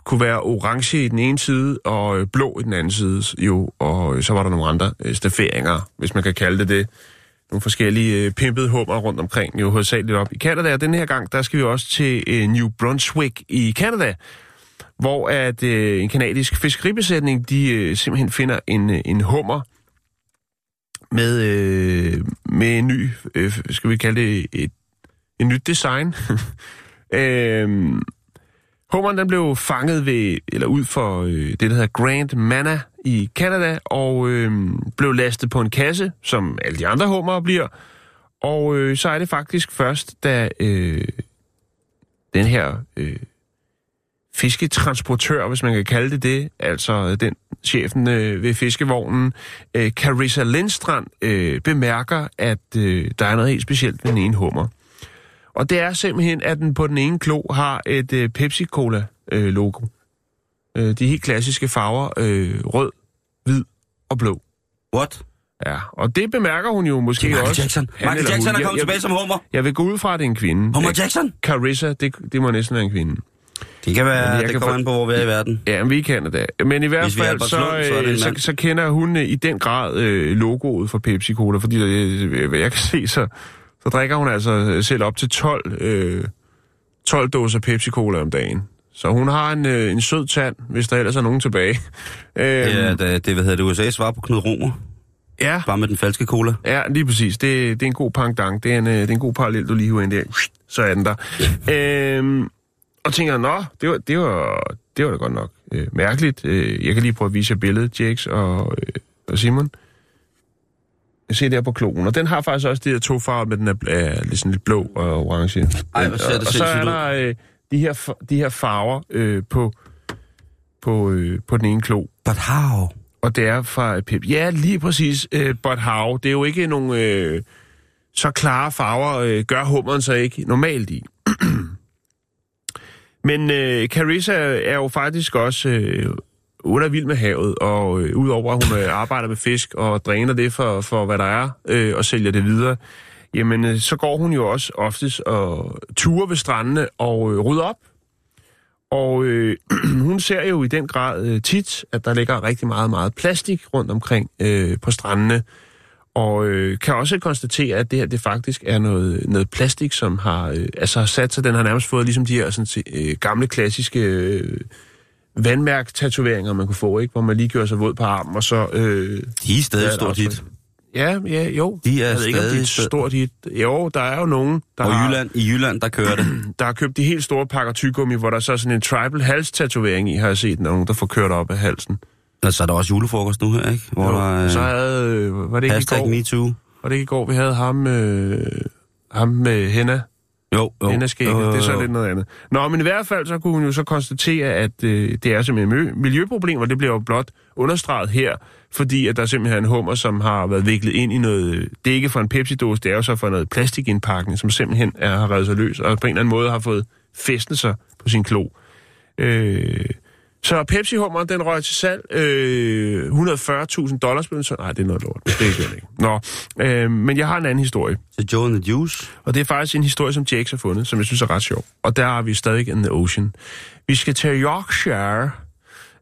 kunne være orange i den ene side og øh, blå i den anden side. Jo, og øh, så var der nogle andre øh, stafferinger, hvis man kan kalde det det. Nogle forskellige øh, pimpede hummer rundt omkring, jo hovedsageligt op i Canada. Og den her gang, der skal vi også til øh, New Brunswick i Canada, hvor at øh, en kanadisk fiskeribesætning, de øh, simpelthen finder en, øh, en hummer med, øh, med en ny, øh, skal vi kalde det et, et nyt design. øh, hummeren den blev fanget ved, eller ud for øh, det, der hedder Grand Mana i Canada, og øh, blev lastet på en kasse, som alle de andre hummer bliver. Og øh, så er det faktisk først, da øh, den her øh, fisketransportør, hvis man kan kalde det det, altså den chefen øh, ved fiskevognen, øh, Carissa Lindstrand, øh, bemærker, at øh, der er noget helt specielt ved den ene hummer. Og det er simpelthen, at den på den ene klo har et øh, Pepsi-Cola-logo. Øh, de helt klassiske farver, øh, rød, hvid og blå. What? Ja, og det bemærker hun jo måske Michael også. Jackson. Michael Jackson hun. er kommet Jeg- tilbage som hummer. Jeg vil gå ud fra, at det er en kvinde. Homer Øh, Jackson? Carissa, det, det må næsten være en kvinde. Det kan være, jeg det kan kommer få- an på, hvor vi er i verden. Ja, men vi kender det. Men i hvert Hvis er fald, så, Slund, så øh, så, så kender hun øh, i den grad øh, logoet for Pepsi Cola, fordi øh, hvad jeg kan se, så, så drikker hun altså selv op til 12, øh, 12 dåser Pepsi Cola om dagen. Så hun har en, øh, en sød tand, hvis der ellers er nogen tilbage. Øh, Ja, det, det hvad hedder det, USA's svar på Knud Romer. ja, Bare med den falske cola. Ja, lige præcis. Det, det er en god pangdang. Det er en, øh, det er en god parallel, du lige hiver ind der. Så er den der. øhm, og tænker, nå, det var, det var, det var da godt nok øh, mærkeligt. Øh, jeg kan lige prøve at vise jer billedet, Jakes og, øh, og Simon. Jeg ser der på kloen, og den har faktisk også de her to farver, men den er, er lidt, sådan lidt blå og orange. Ej, hvor ser det og, og så er der øh, de, her, de her farver øh, på, på, øh, på den ene klo. But how? Og det er fra Pep. Ja, lige præcis. Uh, but how? Det er jo ikke nogle øh, så klare farver, øh, gør hummeren så ikke normalt i. Men øh, Carissa er jo faktisk også øh, hun er vild med havet, og øh, udover at hun øh, arbejder med fisk og dræner det for, for hvad der er, øh, og sælger det videre, jamen øh, så går hun jo også oftest og turer ved strandene og øh, rydder op. Og øh, hun ser jo i den grad øh, tit, at der ligger rigtig meget, meget plastik rundt omkring øh, på strandene. Og øh, kan også konstatere, at det her det faktisk er noget, noget plastik, som har øh, altså har sat sig. Den har nærmest fået ligesom de her sådan, øh, gamle, klassiske øh, vandmærk-tatoveringer, man kunne få, ikke? hvor man lige gjorde sig våd på armen, og så... Øh, De er stadig stort hit. Ja, ja, jo. De er jeg ved ikke, om det er et stadig- stort hit. Jo, der er jo nogen, der Og har, Jylland, i Jylland, der kører det. der har købt de helt store pakker tyggegummi, hvor der så er sådan en tribal halstatovering i, har jeg set nogen, der får kørt op af halsen. Og så er der også julefrokost nu her, ikke? Hvor Jo, der, øh, så havde, øh, var det ikke i går? MeToo. Var det ikke i går, vi havde ham, øh, ham med henna? Jo, jo. Henna-skægget, Øh, det er så lidt noget andet. Nå, men i hvert fald, så kunne hun jo så konstatere, at øh, det er simpelthen et miljøproblem, det bliver jo blot understreget her, fordi at der simpelthen er en hummer, som har været viklet ind i noget, det er ikke for en Pepsi-dåse, det er jo så for noget plastikindpakning, som simpelthen er, har reddet sig løs, og på en eller anden måde har fået fæstnet sig på sin klo. Øh, så Pepsi-hummer, den røg til salg. Øh, 140.000 dollars blev den så... Nej, det er noget lort. Det er ikke ikke. Nå, øh, men jeg har en anden historie. Så Joe and the Juice. Og det er faktisk en historie, som Jakes har fundet, som jeg synes er ret sjov. Og der er vi stadig in the ocean. Vi skal til Yorkshire.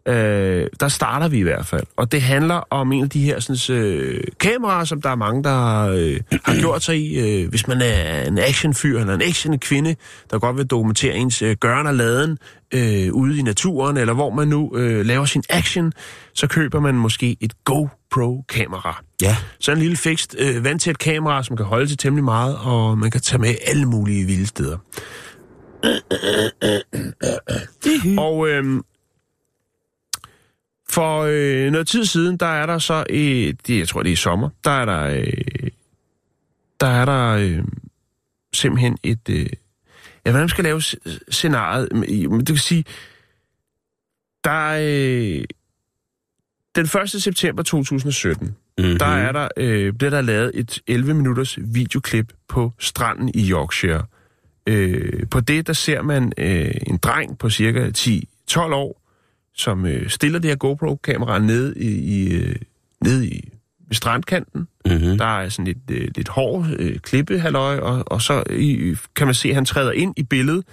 Øh, der starter vi i hvert fald. Og det handler om en af de her sådan, øh, kameraer, som der er mange, der øh, har gjort sig i. Øh, hvis man er en actionfyr eller en action-kvinde, der godt vil dokumentere ens øh, gøren og laden øh, ude i naturen, eller hvor man nu øh, laver sin action, så køber man måske et GoPro-kamera. Ja. Så en lille fikst, øh, vandtæt kamera, som kan holde til temmelig meget, og man kan tage med alle mulige vilde steder. Og øh, for øh, noget tid siden, der er der så, i, det, jeg tror det er i sommer, der er der, øh, der er der øh, simpelthen et, øh, ja, hvordan skal lave scenariet? Du kan sige, der er, øh, den 1. september 2017, Mm-hmm. der er der, øh, bliver der lavet et 11 minutters videoklip på stranden i Yorkshire. Øh, på det, der ser man øh, en dreng på cirka 10-12 år, som øh, stiller det her GoPro-kamera nede i, i, øh, nede i ved strandkanten. Mm-hmm. Der er sådan lidt, øh, lidt hård øh, klippehalløj, og, og så i, kan man se, at han træder ind i billedet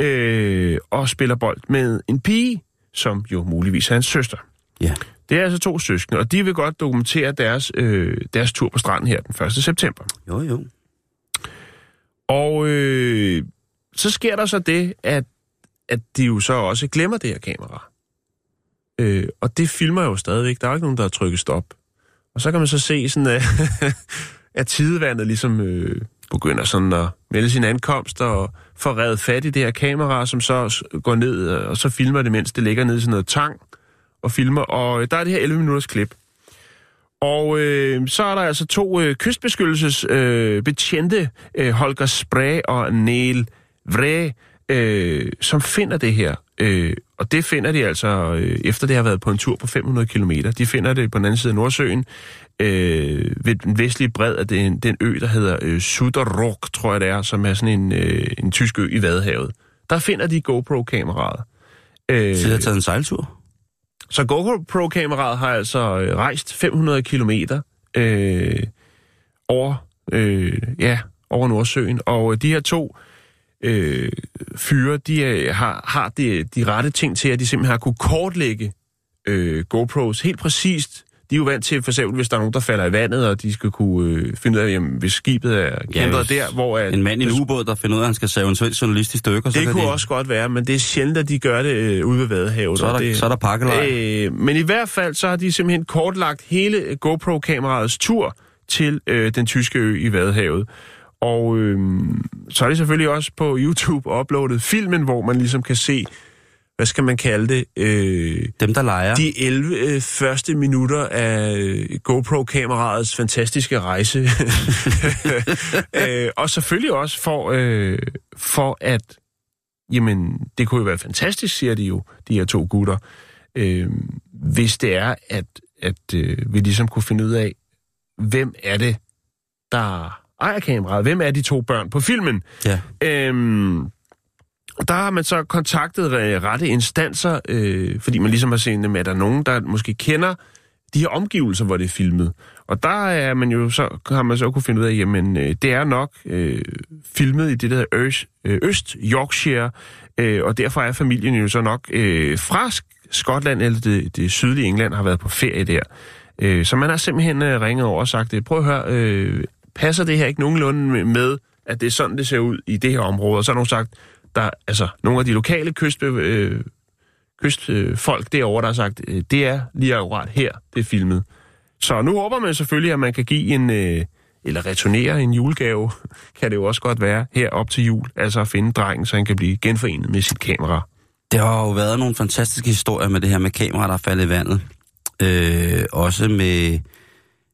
øh, og spiller bold med en pige, som jo muligvis er hans søster. Ja. Det er altså to søskende, og de vil godt dokumentere deres, øh, deres tur på stranden her den 1. september. Jo, jo. Og øh, så sker der så det, at, at de jo så også glemmer det her kamera. Øh, og det filmer jo stadigvæk. Der er ikke nogen, der har trykket stop. Og så kan man så se sådan, at, at tidevandet ligesom øh, begynder sådan at melde sin ankomst og får revet fat i det her kamera, som så går ned, øh, og så filmer det, mens det ligger nede i sådan noget tang og filmer. Og øh, der er det her 11 minutters klip. Og øh, så er der altså to øh, kystbeskyttelsesbetjente, øh, betjente, øh, Holger Spray og Neil Vre, øh, som finder det her. Øh, og det finder de altså, øh, efter det har været på en tur på 500 km. De finder det på den anden side af Nordsøen, øh, ved den vestlige bred af den, den ø, der hedder øh, Suderrock, tror jeg det er, som er sådan en, øh, en tysk ø i Vadehavet. Der finder de GoPro-kameraet. Øh, Så jeg har taget en sejltur. så GoPro-kameraet har altså øh, rejst 500 kilometer øh, over, øh, ja, over Nordsøen, og de her to øh, fyre, de øh, har, har de, de rette ting til, at de simpelthen har kunne kortlægge øh, GoPros helt præcist. De er jo vant til, for eksempel, hvis der er nogen, der falder i vandet, og de skal kunne øh, finde ud af, jamen, hvis skibet er kæmpet hvis der, hvor... At, En mand i en ubåd, der finder ud af, at han skal save en svensk journalist i stykker. så det kan kunne de, også godt være, men det er sjældent, at de gør det øh, ude ved Vadehavet. Så er der, det, så er der pakkelej. Øh, men i hvert fald, så har de simpelthen kortlagt hele GoPro-kameraets tur til øh, den tyske ø i Vadehavet. Og øh, så er det selvfølgelig også på YouTube uploadet filmen, hvor man ligesom kan se, hvad skal man kalde det, øh, Dem, der leger. de 11 øh, første minutter af øh, GoPro-kameraets fantastiske rejse. øh, og selvfølgelig også for, øh, for at, jamen, det kunne jo være fantastisk, siger de jo, de her to gutter, øh, hvis det er, at, at øh, vi ligesom kunne finde ud af, hvem er det, der ejer kameraet? Hvem er de to børn på filmen? Ja. Øhm, der har man så kontaktet rette instanser, øh, fordi man ligesom har set, at der er nogen, der måske kender de her omgivelser, hvor det er filmet. Og der er man jo så, har man så kunne finde ud af, jamen øh, det er nok øh, filmet i det der Øst, øh, Øst Yorkshire, øh, og derfor er familien jo så nok øh, fra Sk- Skotland eller det, det sydlige England har været på ferie der. Øh, så man har simpelthen øh, ringet over og sagt, prøv at høre, øh, passer det her ikke nogenlunde med, at det er sådan, det ser ud i det her område? Og så har nogen sagt, der altså nogle af de lokale kyst, øh, kystfolk derovre, der har sagt, øh, det er lige akkurat her, det er filmet. Så nu håber man selvfølgelig, at man kan give en, øh, eller returnere en julegave, kan det jo også godt være, her op til jul. Altså at finde drengen, så han kan blive genforenet med sit kamera. Der har jo været nogle fantastiske historier med det her med kameraer, der er faldet i vandet. Øh, også med,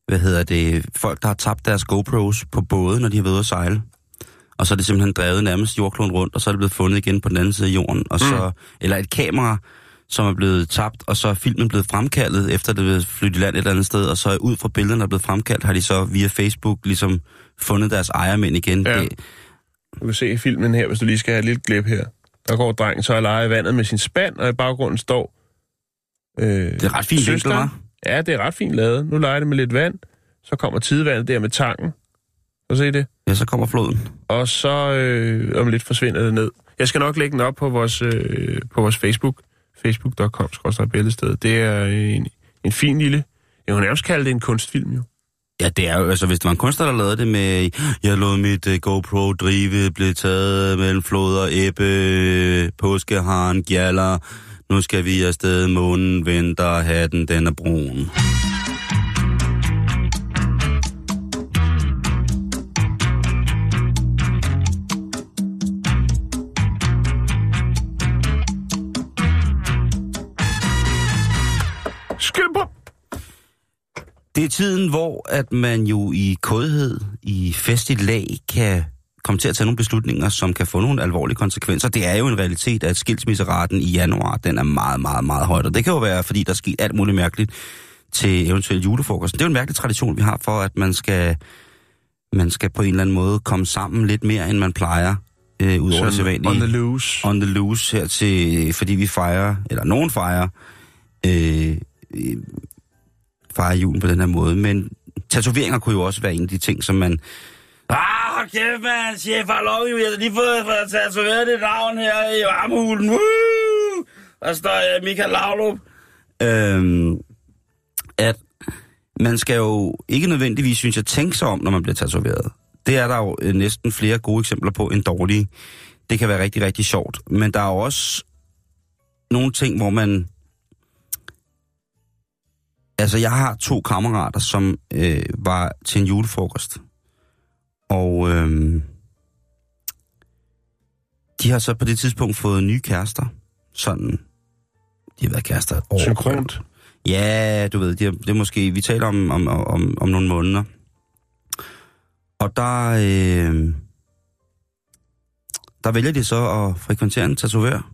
hvad hedder det, folk, der har tabt deres GoPros på både, når de har været ude at sejle. Og så er det simpelthen drevet nærmest jordkloden rundt, og så er det blevet fundet igen på den anden side af jorden. Og så, Eller et kamera, som er blevet tabt, og så er filmen blevet fremkaldet, efter det blevet flyttet i land et eller andet sted, og så ud fra billederne, der er blevet fremkaldt, har de så via Facebook ligesom fundet deres ejermænd igen. Ja. Det, Du kan se filmen her, hvis du lige skal have et lille glip her. Der går drengen så og leger i vandet med sin spand, og i baggrunden står... Øh, det er ret fint søsteren. Ja, det er ret fint lavet. Nu leger det med lidt vand. Så kommer tidevandet der med tangen. Du se det? Ja, så kommer floden. Og så øh, om lidt forsvinder det ned. Jeg skal nok lægge den op på vores, øh, på vores Facebook. Facebook.com billedsted. Det er en, en fin lille... Jeg vil nærmest kalde det en kunstfilm, jo. Ja, det er jo, altså hvis det var en kunstner, der lavede det med, jeg lod mit uh, GoPro drive, blev taget mellem floder, æbbe, påskeharen, gjaller, nu skal vi afsted, månen venter, hatten, den er brun. Det er tiden, hvor at man jo i kodhed, i festligt lag, kan komme til at tage nogle beslutninger, som kan få nogle alvorlige konsekvenser. Det er jo en realitet, at skilsmisseraten i januar, den er meget, meget, meget højt. Og det kan jo være, fordi der er sket alt muligt mærkeligt til eventuelt julefrokost. Det er jo en mærkelig tradition, vi har for, at man skal, man skal på en eller anden måde komme sammen lidt mere, end man plejer, øh, ud over det on the loose. on the loose her til, fordi vi fejrer, eller nogen fejrer, øh, øh, fejrer julen på den her måde. Men tatoveringer kunne jo også være en af de ting, som man... Ah, hold kæft, man, chef, I love. Jeg har lige fået fået tatoveret det navn her i varmehulen. Woo! Der står uh, Michael Laudrup. Øhm, at man skal jo ikke nødvendigvis, synes jeg, tænke sig om, når man bliver tatoveret. Det er der jo øh, næsten flere gode eksempler på end dårlige. Det kan være rigtig, rigtig sjovt. Men der er jo også nogle ting, hvor man... Altså, jeg har to kammerater, som øh, var til en julefrokost. Og øh, de har så på det tidspunkt fået nye kærester. Sådan, de har været kærester et år. Synkront. Ja, du ved, de har, det er måske, vi taler om, om, om, om nogle måneder. Og der, øh, der vælger de så at frekventere en tatovør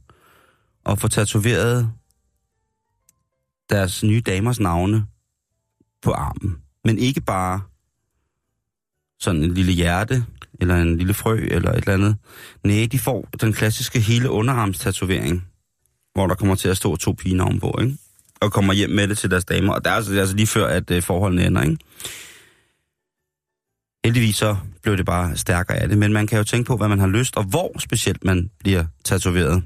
og få tatoveret deres nye damers navne på armen. Men ikke bare sådan en lille hjerte, eller en lille frø, eller et eller andet. Nej, de får den klassiske hele underarmstatovering, hvor der kommer til at stå to pigenavne på, ikke? Og kommer hjem med det til deres damer. Og det er altså, det er altså lige før, at øh, forholdene ender, ikke? Heldigvis så blev det bare stærkere af det, men man kan jo tænke på, hvad man har lyst, og hvor specielt man bliver tatoveret.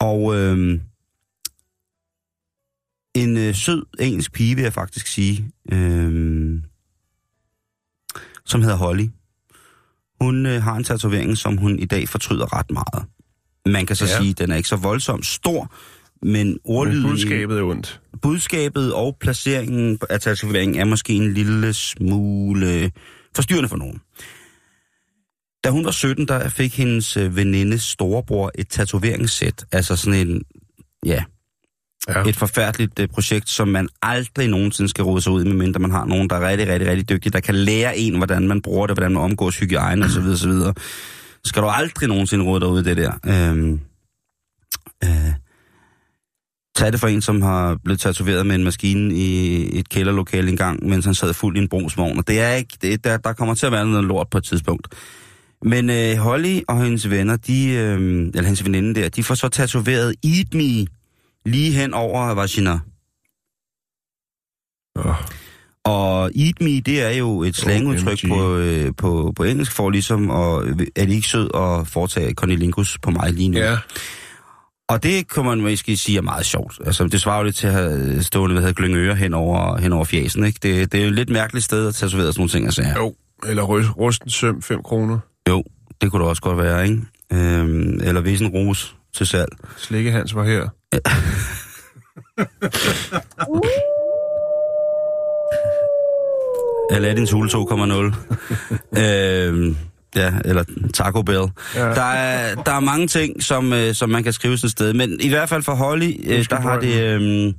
Og øh, en øh, sød engelsk pige, vil jeg faktisk sige, øh, som hedder Holly. Hun øh, har en tatovering, som hun i dag fortryder ret meget. Man kan så Ja. sige, at den er ikke så voldsomt stor, men ordlyden... budskabet er ondt. budskabet og placeringen af tatoveringen er måske en lille smule forstyrrende for nogen. Da hun var 17, der fik hendes øh, venindes storebror et tatoveringssæt. Altså sådan en, ja, Ja. et forfærdeligt øh, projekt, som man aldrig nogensinde skal rode sig ud, i, medmindre man har nogen, der er rigtig, rigtig, rigtig dygtige, der kan lære en, hvordan man bruger det, hvordan man omgås hygiejne osv. osv. Skal du aldrig nogensinde rode dig ud i det der. Øhm, øh, tag det for en, som har blevet tatoveret med en maskine i et kælderlokale engang, mens han sad fuld i en brugsvogn. Og det er ikke, det, der, der kommer til at være noget lort på et tidspunkt. Men øh, Holly og hendes venner, de, øh, eller hendes veninde der, de får så tatoveret Eat Me lige hen over vagina. Oh. Og eat me, det er jo et slangudtryk OMG. på, øh, på, på engelsk for ligesom, og er det ikke sød at foretage cornelingus på mig lige nu? Ja. Og det kan man måske sige er meget sjovt. Altså, det svarer jo lidt til at have stående, hvad hedder Glyngøre hen over, hen over fjæsen, ikke? Det, det er jo et lidt mærkeligt sted at tatovere sådan nogle ting, altså. Jo. Eller rust, rusten søm, 5 kroner. Jo, det kunne det også godt være, ikke? Øhm, eller Visen Rose til salg. Slikkehans var her. Aladdins Hule 2,0. øhm, ja, eller Taco Bell. Ja. Der, er, der er mange ting, som, øh, som man kan skrive sådan et sted. Men i hvert fald for Holly, øh, der har det... Øh,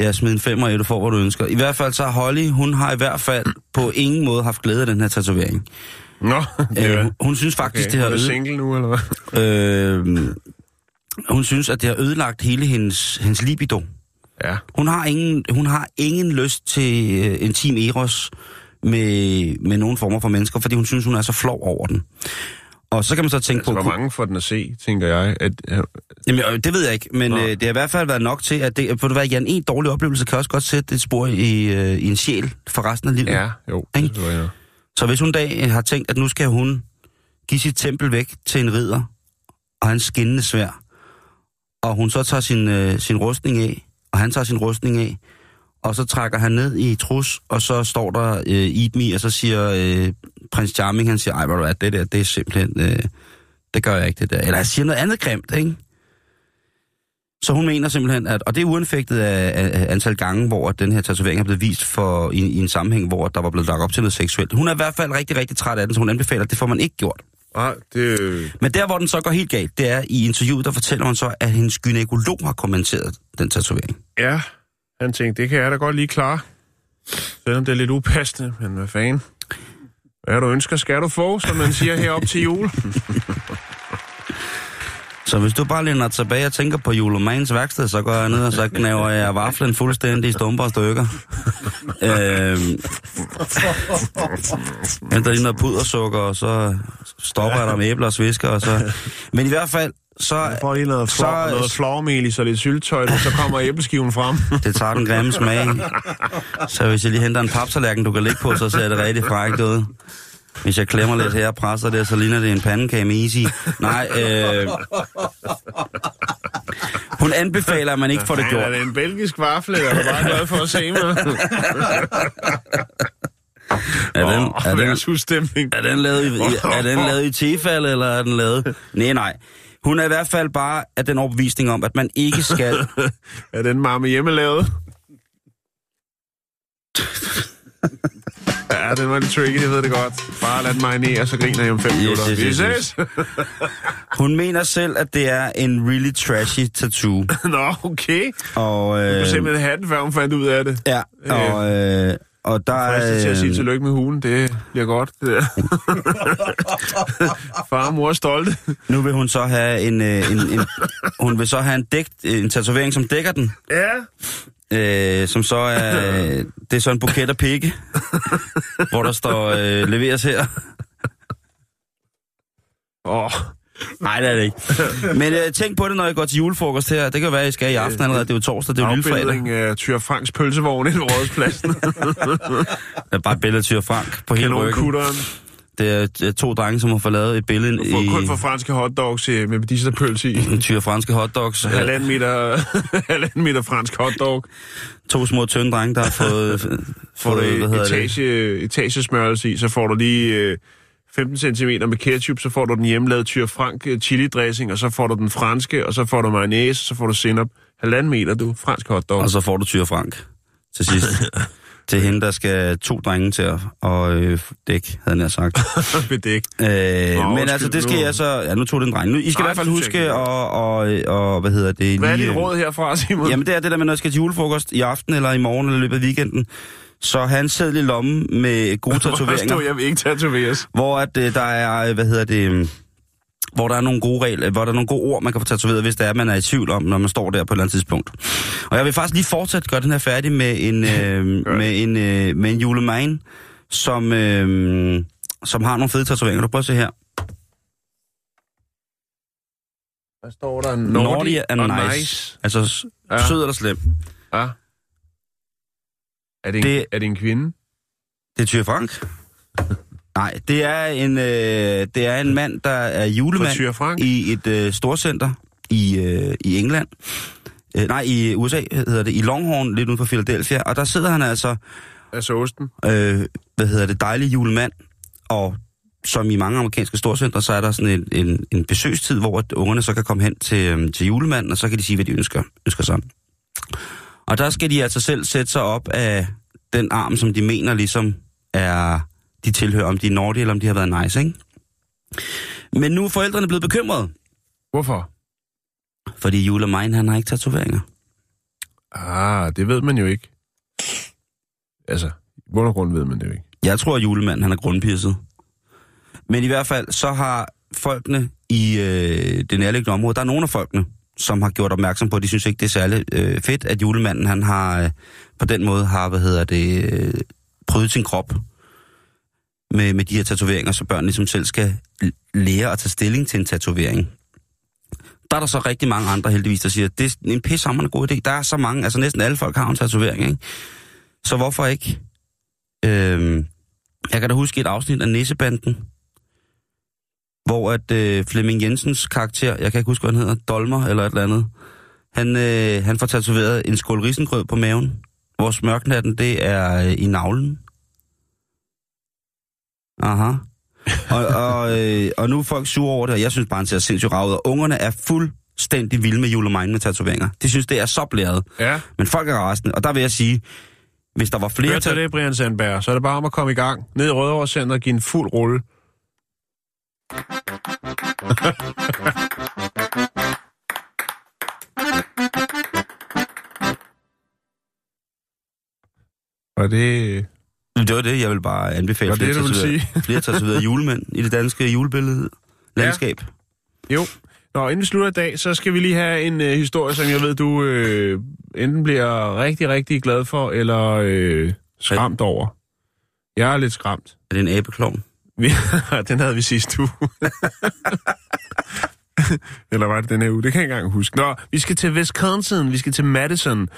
ja, smid en femmer i, du får, hvad du ønsker. I hvert fald så Holly, hun har i hvert fald på ingen måde haft glæde af den her tatovering. Nå, det Øh, hun- hun synes faktisk, okay. det har er single nu, eller hvad? øh, hun synes, at det har ødelagt hele hendes, hendes libido. Ja. Hun har ingen, hun har ingen lyst til øh, intim eros med, med nogen former for mennesker, fordi hun synes, hun er så flov over den. Og så kan man så tænke Altså, på... hvor mange får den at se, tænker jeg. At, Jamen, øh, det ved jeg ikke, men Nå. øh, det har i hvert fald været nok til, at det, for det være, Jan, en dårlig oplevelse kan også godt sætte et spor i, øh, i en sjæl for resten af livet. ja, jo. Ikke? Det tror jeg. Så hvis hun en dag øh, har tænkt, at nu skal hun give sit tempel væk til en ridder, og han skinnende svær, og hun så tager sin, øh, sin rustning af, og han tager sin rustning af, og så trækker han ned i trus, og så står der øh, Eat Me, og så siger øh, prins Charming, han siger, ej, hvad du er, det der, det er simpelthen, øh, det gør jeg ikke, det der. Eller han siger noget andet grimt, ikke? Så hun mener simpelthen, at, og det er uanfægtet af, af antal gange, hvor den her tatovering er blevet vist for, i, i en sammenhæng, hvor der var blevet lagt op til noget seksuelt. Hun er i hvert fald rigtig, rigtig træt af den, så hun anbefaler, at det får man ikke gjort. Nej, det... Men der, hvor den så går helt galt, det er i interviewet, der fortæller hun så, at hendes gynekolog har kommenteret den tatovering. Ja, han tænkte, det kan jeg da godt lige klare. Selvom det er lidt upassende, men hvad fanden? Hvad du ønsker, skal du få, som man siger herop til jul. Så hvis du bare læner dig tilbage og tænker på Julemagens værksted, så går jeg ned og så knæver jeg vaflen fuldstændig i stumper og stykker. øhm, henter lige noget pudersukker, og så stopper jeg der med æbler og svisker, og så... Men i hvert fald, så... Får lige noget, flor, Så- noget flormel i, så lidt syltøj, så kommer æbleskiven frem. Det tager den grimme smag. Så hvis jeg lige henter en papsalærken, du kan ligge på, så ser det rigtig frækt ud. Hvis jeg klemmer lidt her og presser det, så ligner det en pandekage med i. Nej, øh... Hun anbefaler, at man ikke får det gjort. er det en belgisk vafle, eller er bare glad for at se mig? Er den, Åh, er den, er den lavet i, er den lavet i tefal, eller er den lavet... Nej, nej. Hun er i hvert fald bare af den overbevisning om, at man ikke skal... Er den mamme hjemmelavet? ja, den var lidt tricky, jeg ved det godt. Bare lad den marinere, så griner jeg om fem Yes, minutter. yes, yes, yes. Hun mener selv, at det er en really trashy tattoo. Nå, okay. Og, Du øh, kunne simpelthen have den, før hun fandt ud af det. ja, og, øh, og der Fristet til at sige er... tillykke med hulen, det bliver godt. Det der. Far og mor er stolte. Nu vil hun så have en, øh, en, en hun vil så have en, dæk, en tatovering, som dækker den. Ja. Øh, som så er, øh, det er så en buket af pikke, hvor der står, øh, leveres her. Åh, Nej, det er det ikke. Men øh, tænk på det, når I går til julefrokost her. Det kan være, I skal i aften allerede. Det er jo torsdag, det er jo lille fredag. afbildning af Tyr Franks pølsevogn i rådspladsen. Det er bare et billede af Tyre Frank på hele ryggen. Det er øh, to drenge, som har fået lavet et billede For, i kun for franske hotdogs øh, med medisterpølse i. Tyre franske hotdogs. Halvanden meter, halvanden meter fransk hotdog. To små tynde drenge, der har fået, Får fået hvad du hedder det? etage, etagesmørelse i, så får du lige øh, 15 cm med ketchup, så får du den hjemmelavede Tyr Frank øh, chili dressing, og så får du den franske, og så får du mayonnaise, så får du senap. Halvanden meter, du. Fransk hotdog. Og så får du Tyre Frank til sidst. Til hende, der skal to drenge til at og, øh, dække, havde jeg sagt. Bedæk. Øh, Nå, men altså, det skal nu- jeg så... Ja, nu tog den dreng. Nu, I skal Nej, i hvert fald huske og, og, og, hvad hedder det? Hvad er dit øh, råd herfra, Simon? Jamen, det er det der med, når jeg skal til julefrokost i aften, eller i morgen, eller i løbet af weekenden. Så have en seddel i lommen med gode Hvor tatoveringer. stod, jeg vil ikke tatoveres. hvor at, øh, der er, øh, hvad hedder det, øh, hvor der er nogle gode regler, hvor der er nogle gode ord, man kan få tatoveret, hvis det er, man er i tvivl om, når man står der på et eller andet tidspunkt. Og jeg vil faktisk lige fortsætte gøre den her færdig med en, øh, med en, øh, med en julemand, som, øh, som har nogle fede tatoveringer. Du prøver at se her. Hvad står der? Naughty and og nice. nice. Altså, Ja. sød eller slem. Ja. Er det, en, Det- er det en kvinde? Det er Tyre Frank. Nej, det er en, øh, det er en mand, der er julemand i et øh, storcenter i, øh, i England. Øh, nej, i USA hedder det, i Longhorn, lidt uden for Philadelphia. Og der sidder han altså, Altså osten? øh, hvad hedder det, dejlig julemand. Og som i mange amerikanske storcenter, så er der sådan en, en, en besøgstid, hvor ungerne så kan komme hen til, øh, til julemanden, og så kan de sige, hvad de ønsker, ønsker sig. Og der skal de altså selv sætte sig op af den arm, som de mener ligesom er, de tilhører, om de er naughty, eller om de har været nice, ikke? Men nu er forældrene blevet bekymrede, Hvorfor? fordi julemanden, han har ikke tatoveringer. Ah, det ved man jo ikke. Altså, i bund og grund ved man det jo ikke. Jeg tror, at julemanden han er grundpisset. Men i hvert fald, så har folkene i øh, det nærliggende område, der er nogle af folkene, som har gjort opmærksom på, at de synes ikke, det er særlig øh, fedt, at julemanden han har øh, på den måde har, hvad hedder det, øh, prøvet sin krop med, med de her tatoveringer, så børn ligesom selv skal lære at tage stilling til en tatovering. Der er der så rigtig mange andre heldigvis, der siger, at det er en pissehammerende god idé. Der er så mange, altså næsten alle folk har en tatovering, ikke? Så hvorfor ikke? Øhm, jeg kan da huske et afsnit af Nissebanden, hvor at øh, Flemming Jensens karakter, jeg kan ikke huske, hvad han hedder, Dolmer eller et eller andet, han, øh, han får tatoveret en skål risengrød på maven. Hvor smørknatten, det er øh, i navlen. Aha. Og, og, øh, og nu er folk sure over det, og jeg synes bare, han ser sindssygt ravet. Og ungerne er fuldstændig vilde med julemanden med tatoveringer. De synes, det er så blæret. Ja. Men folk er rasende, og der vil jeg sige, hvis der var flere... Hørte du det, Brian Sandberg? Så er det bare om at komme i gang. Ned i Rødovre Center og give en fuld rulle. Og det... Det var det, jeg vil bare anbefale Var det flere, det, du flere tatoverede julemænd i det danske julebillede landskab. Jo. Nå, inden vi slutter i dag, så skal vi lige have en øh, historie, som jeg ved, du øh, enten bliver rigtig, rigtig glad for, eller øh, skræmt over. Jeg er lidt skræmt. Er det en abeklovn? Den havde vi sidste uge. Eller var det den her uge? Det kan jeg ikke engang huske. Nå, vi skal til Wisconsin, vi skal til Madison.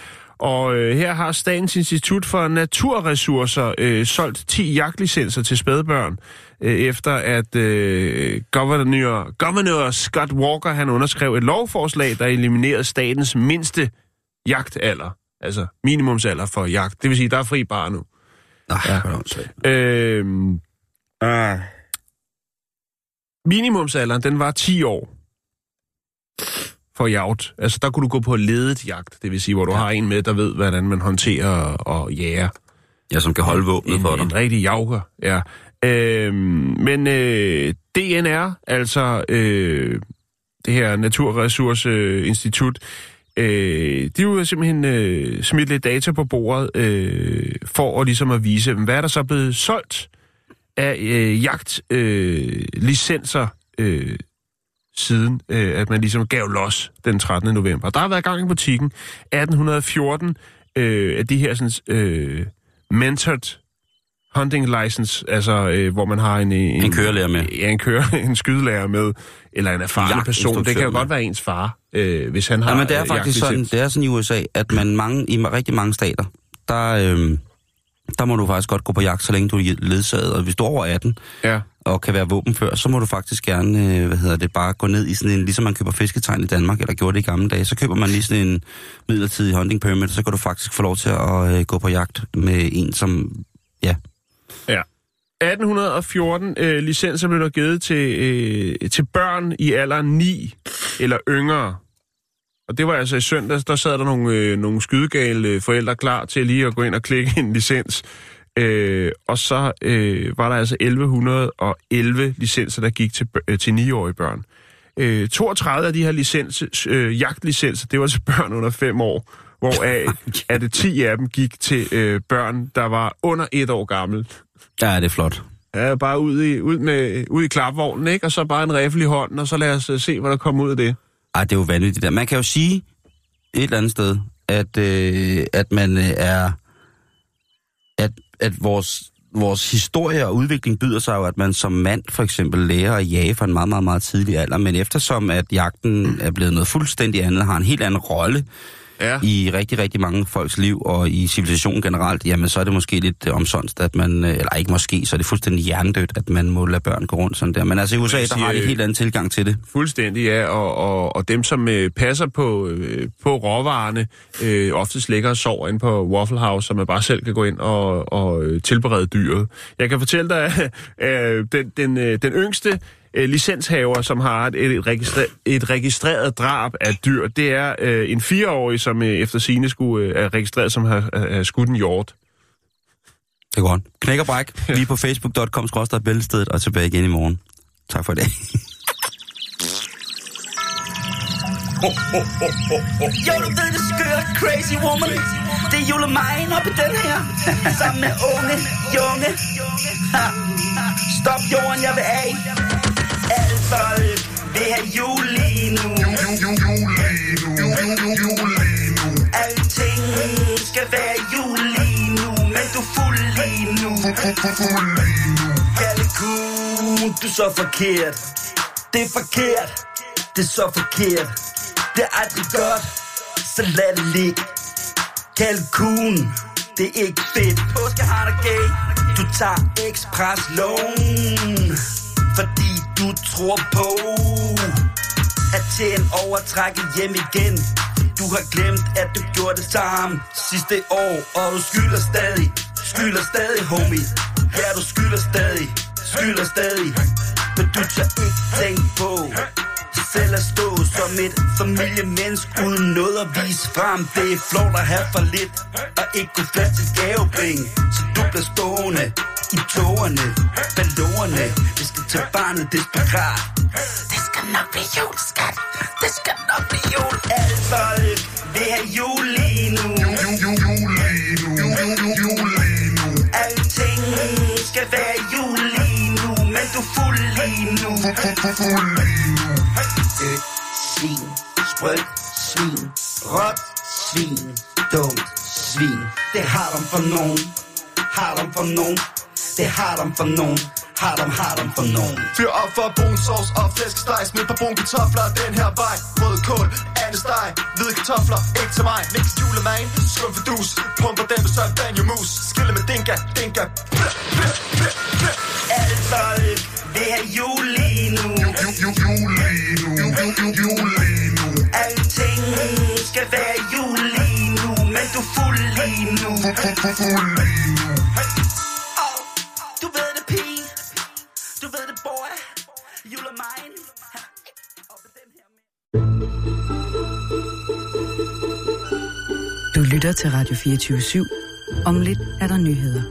Og øh, her har Statens Institut for Naturressourcer øh, solgt 10 jagtlicenser til spædbørn, øh, efter at øh, governor, governor Scott Walker han underskrev et lovforslag, der eliminerede statens mindste jagtalder. Altså minimumsalder for jagt. Det vil sige, der er fri bar nu. Nej, ja. Øh, ah. minimumsalderen, den var 10 år. For jagt. Altså, der kunne du gå på ledet jagt, det vil sige, hvor du ja. har en med, der ved, hvordan man håndterer og jager. Ja, som kan holde våbnet en, for dig. En rigtig jauker, ja. Øhm, men øh, DNR, altså øh, det her Naturressourceinstitut, øh, de har simpelthen øh, smidt lidt data på bordet øh, for at, ligesom at vise, hvad er der så blevet solgt af øh, jagtlicenser øh, øh, siden, øh, at man ligesom gav los den 13. november. Der har været gang i butikken 1814 øh, af de her sådan, øh, mentored hunting license, altså øh, hvor man har en... En, En kørelærer med. Ja, en, kører, en skydelærer med, eller en erfaren person. Det kan jo godt være ens far, øh, hvis han har Ja, men det er øh, faktisk sådan, det er sådan i USA, at man mange, i rigtig mange stater, der, øh, der må du faktisk godt gå på jagt, så længe du er ledsaget. Og hvis du er over 18 Ja og kan være våbenfør, så må du faktisk gerne, øh, hvad hedder det, bare gå ned i sådan en, ligesom man køber fisketegn i Danmark, eller gjorde det i gamle dage, så køber man lige sådan en midlertidig hunting permit, så kan du faktisk få lov til at øh, gå på jagt med en, som, ja, Ja. 1814 øh, licenser blev der givet til, øh, til børn i alderen 9 eller yngre. Og det var altså i søndags, der sad der nogle, øh, nogle skydegale øh, forældre klar til lige at gå ind og klikke en licens. Øh, og så øh, var der altså 1111 licenser, der gik til, øh, til 9-årige børn. Øh, 32 af de her licens, øh, jagtlicenser, det var til børn under 5 år, hvoraf at det 10 af dem gik til øh, børn, der var under et år gammel. er det flot. Ja, bare ud i, ud med, ud i klapvognen, ikke? Og så bare en riffel i hånden, og så lad os uh, se, hvad der kommer ud af det. Ej, det er jo vanvittigt der. Man kan jo sige et eller andet sted, at, øh, at man øh, er... At, at vores, vores historie og udvikling byder sig jo, at man som mand for eksempel lærer at jage fra en meget, meget, meget tidlig alder. Men eftersom at jagten er blevet noget fuldstændig andet, har en helt anden rolle Ja. i rigtig, rigtig mange folks liv og i civilisationen generelt, jamen så er det måske lidt øh, omsonst, at man, øh, eller ikke måske, så er det fuldstændig hjernedødt, at man må lade børn gå rundt sådan der. Men altså i USA, jeg der har de siger, en helt anden tilgang til det. Fuldstændig, ja. Og, og, og dem, som øh, passer på, øh, på råvarerne, øh, oftest ligger og sover inde på Waffle House, så man bare selv kan gå ind og, og tilberede dyret. Jeg kan fortælle dig, at øh, den, den, øh, den yngste øh, licenshaver, som har et, et, registre, et registreret drab af dyr, det er øh, en fireårig, som øh, efter sine skulle øh, er registreret, som har, har skudt en hjort. Det går godt. Knæk og bræk. Lige på facebook.com skråstrej bæltestedet og tilbage igen i morgen. Tak for i dag. Jo, du ved det skøre, crazy woman. Det er julemajn op i den her. Sammen med unge, junge. Stop jorden, jeg vil af. Alle folk vil have jul lige nu. Alting skal være jul lige nu. Men du er fuld lige nu. Kalkun, du er så forkert. Det er forkert. Det er så forkert. Det er aldrig godt. Så lad det ligge. Kalkun, det er ikke fedt. Påske har dig gay. Du tager express loan. Du tror på at tjene overtrækket hjem igen. Du har glemt, at du gjorde det samme sidste år, og du skylder stadig, skylder stadig, homie. Ja, du skylder stadig, skylder stadig. Men du tager ikke tænk på selv at stå som et familiemenneske uden noget at vise frem. Det er flot at have for lidt, og ikke kunne plads til gavepenge. Så bliver stående i tårerne, ballonerne. Vi skal til barnet desperat. Det skal nok blive jul, skat. Det skal nok blive jul. Alle folk vil have jul lige nu. Alting skal være jul lige nu, men du er fuld lige nu. Et svin, sprødt svin, råt svin, dumt svin. Det har dem for nogen, har dem for nogen, det har dem for nogen. Har dem, har dem for nogen. Fyr op for brun sovs og flæskesteg Smid på brun kartofler den her vej Rød kål, andet steg, hvide kartofler Ikke til mig, niks julemand Skum for dus, pumper den, så er banjo mus Skille med dinka, dinka Alle folk vil have jul lige nu. Alting skal være jul lige nu, fuld. Fuld lige nu. Oh, du ved det, pige. Du ved det, boy. Jul. Du lytter til Radio 24 /7. Om lidt er der nyheder.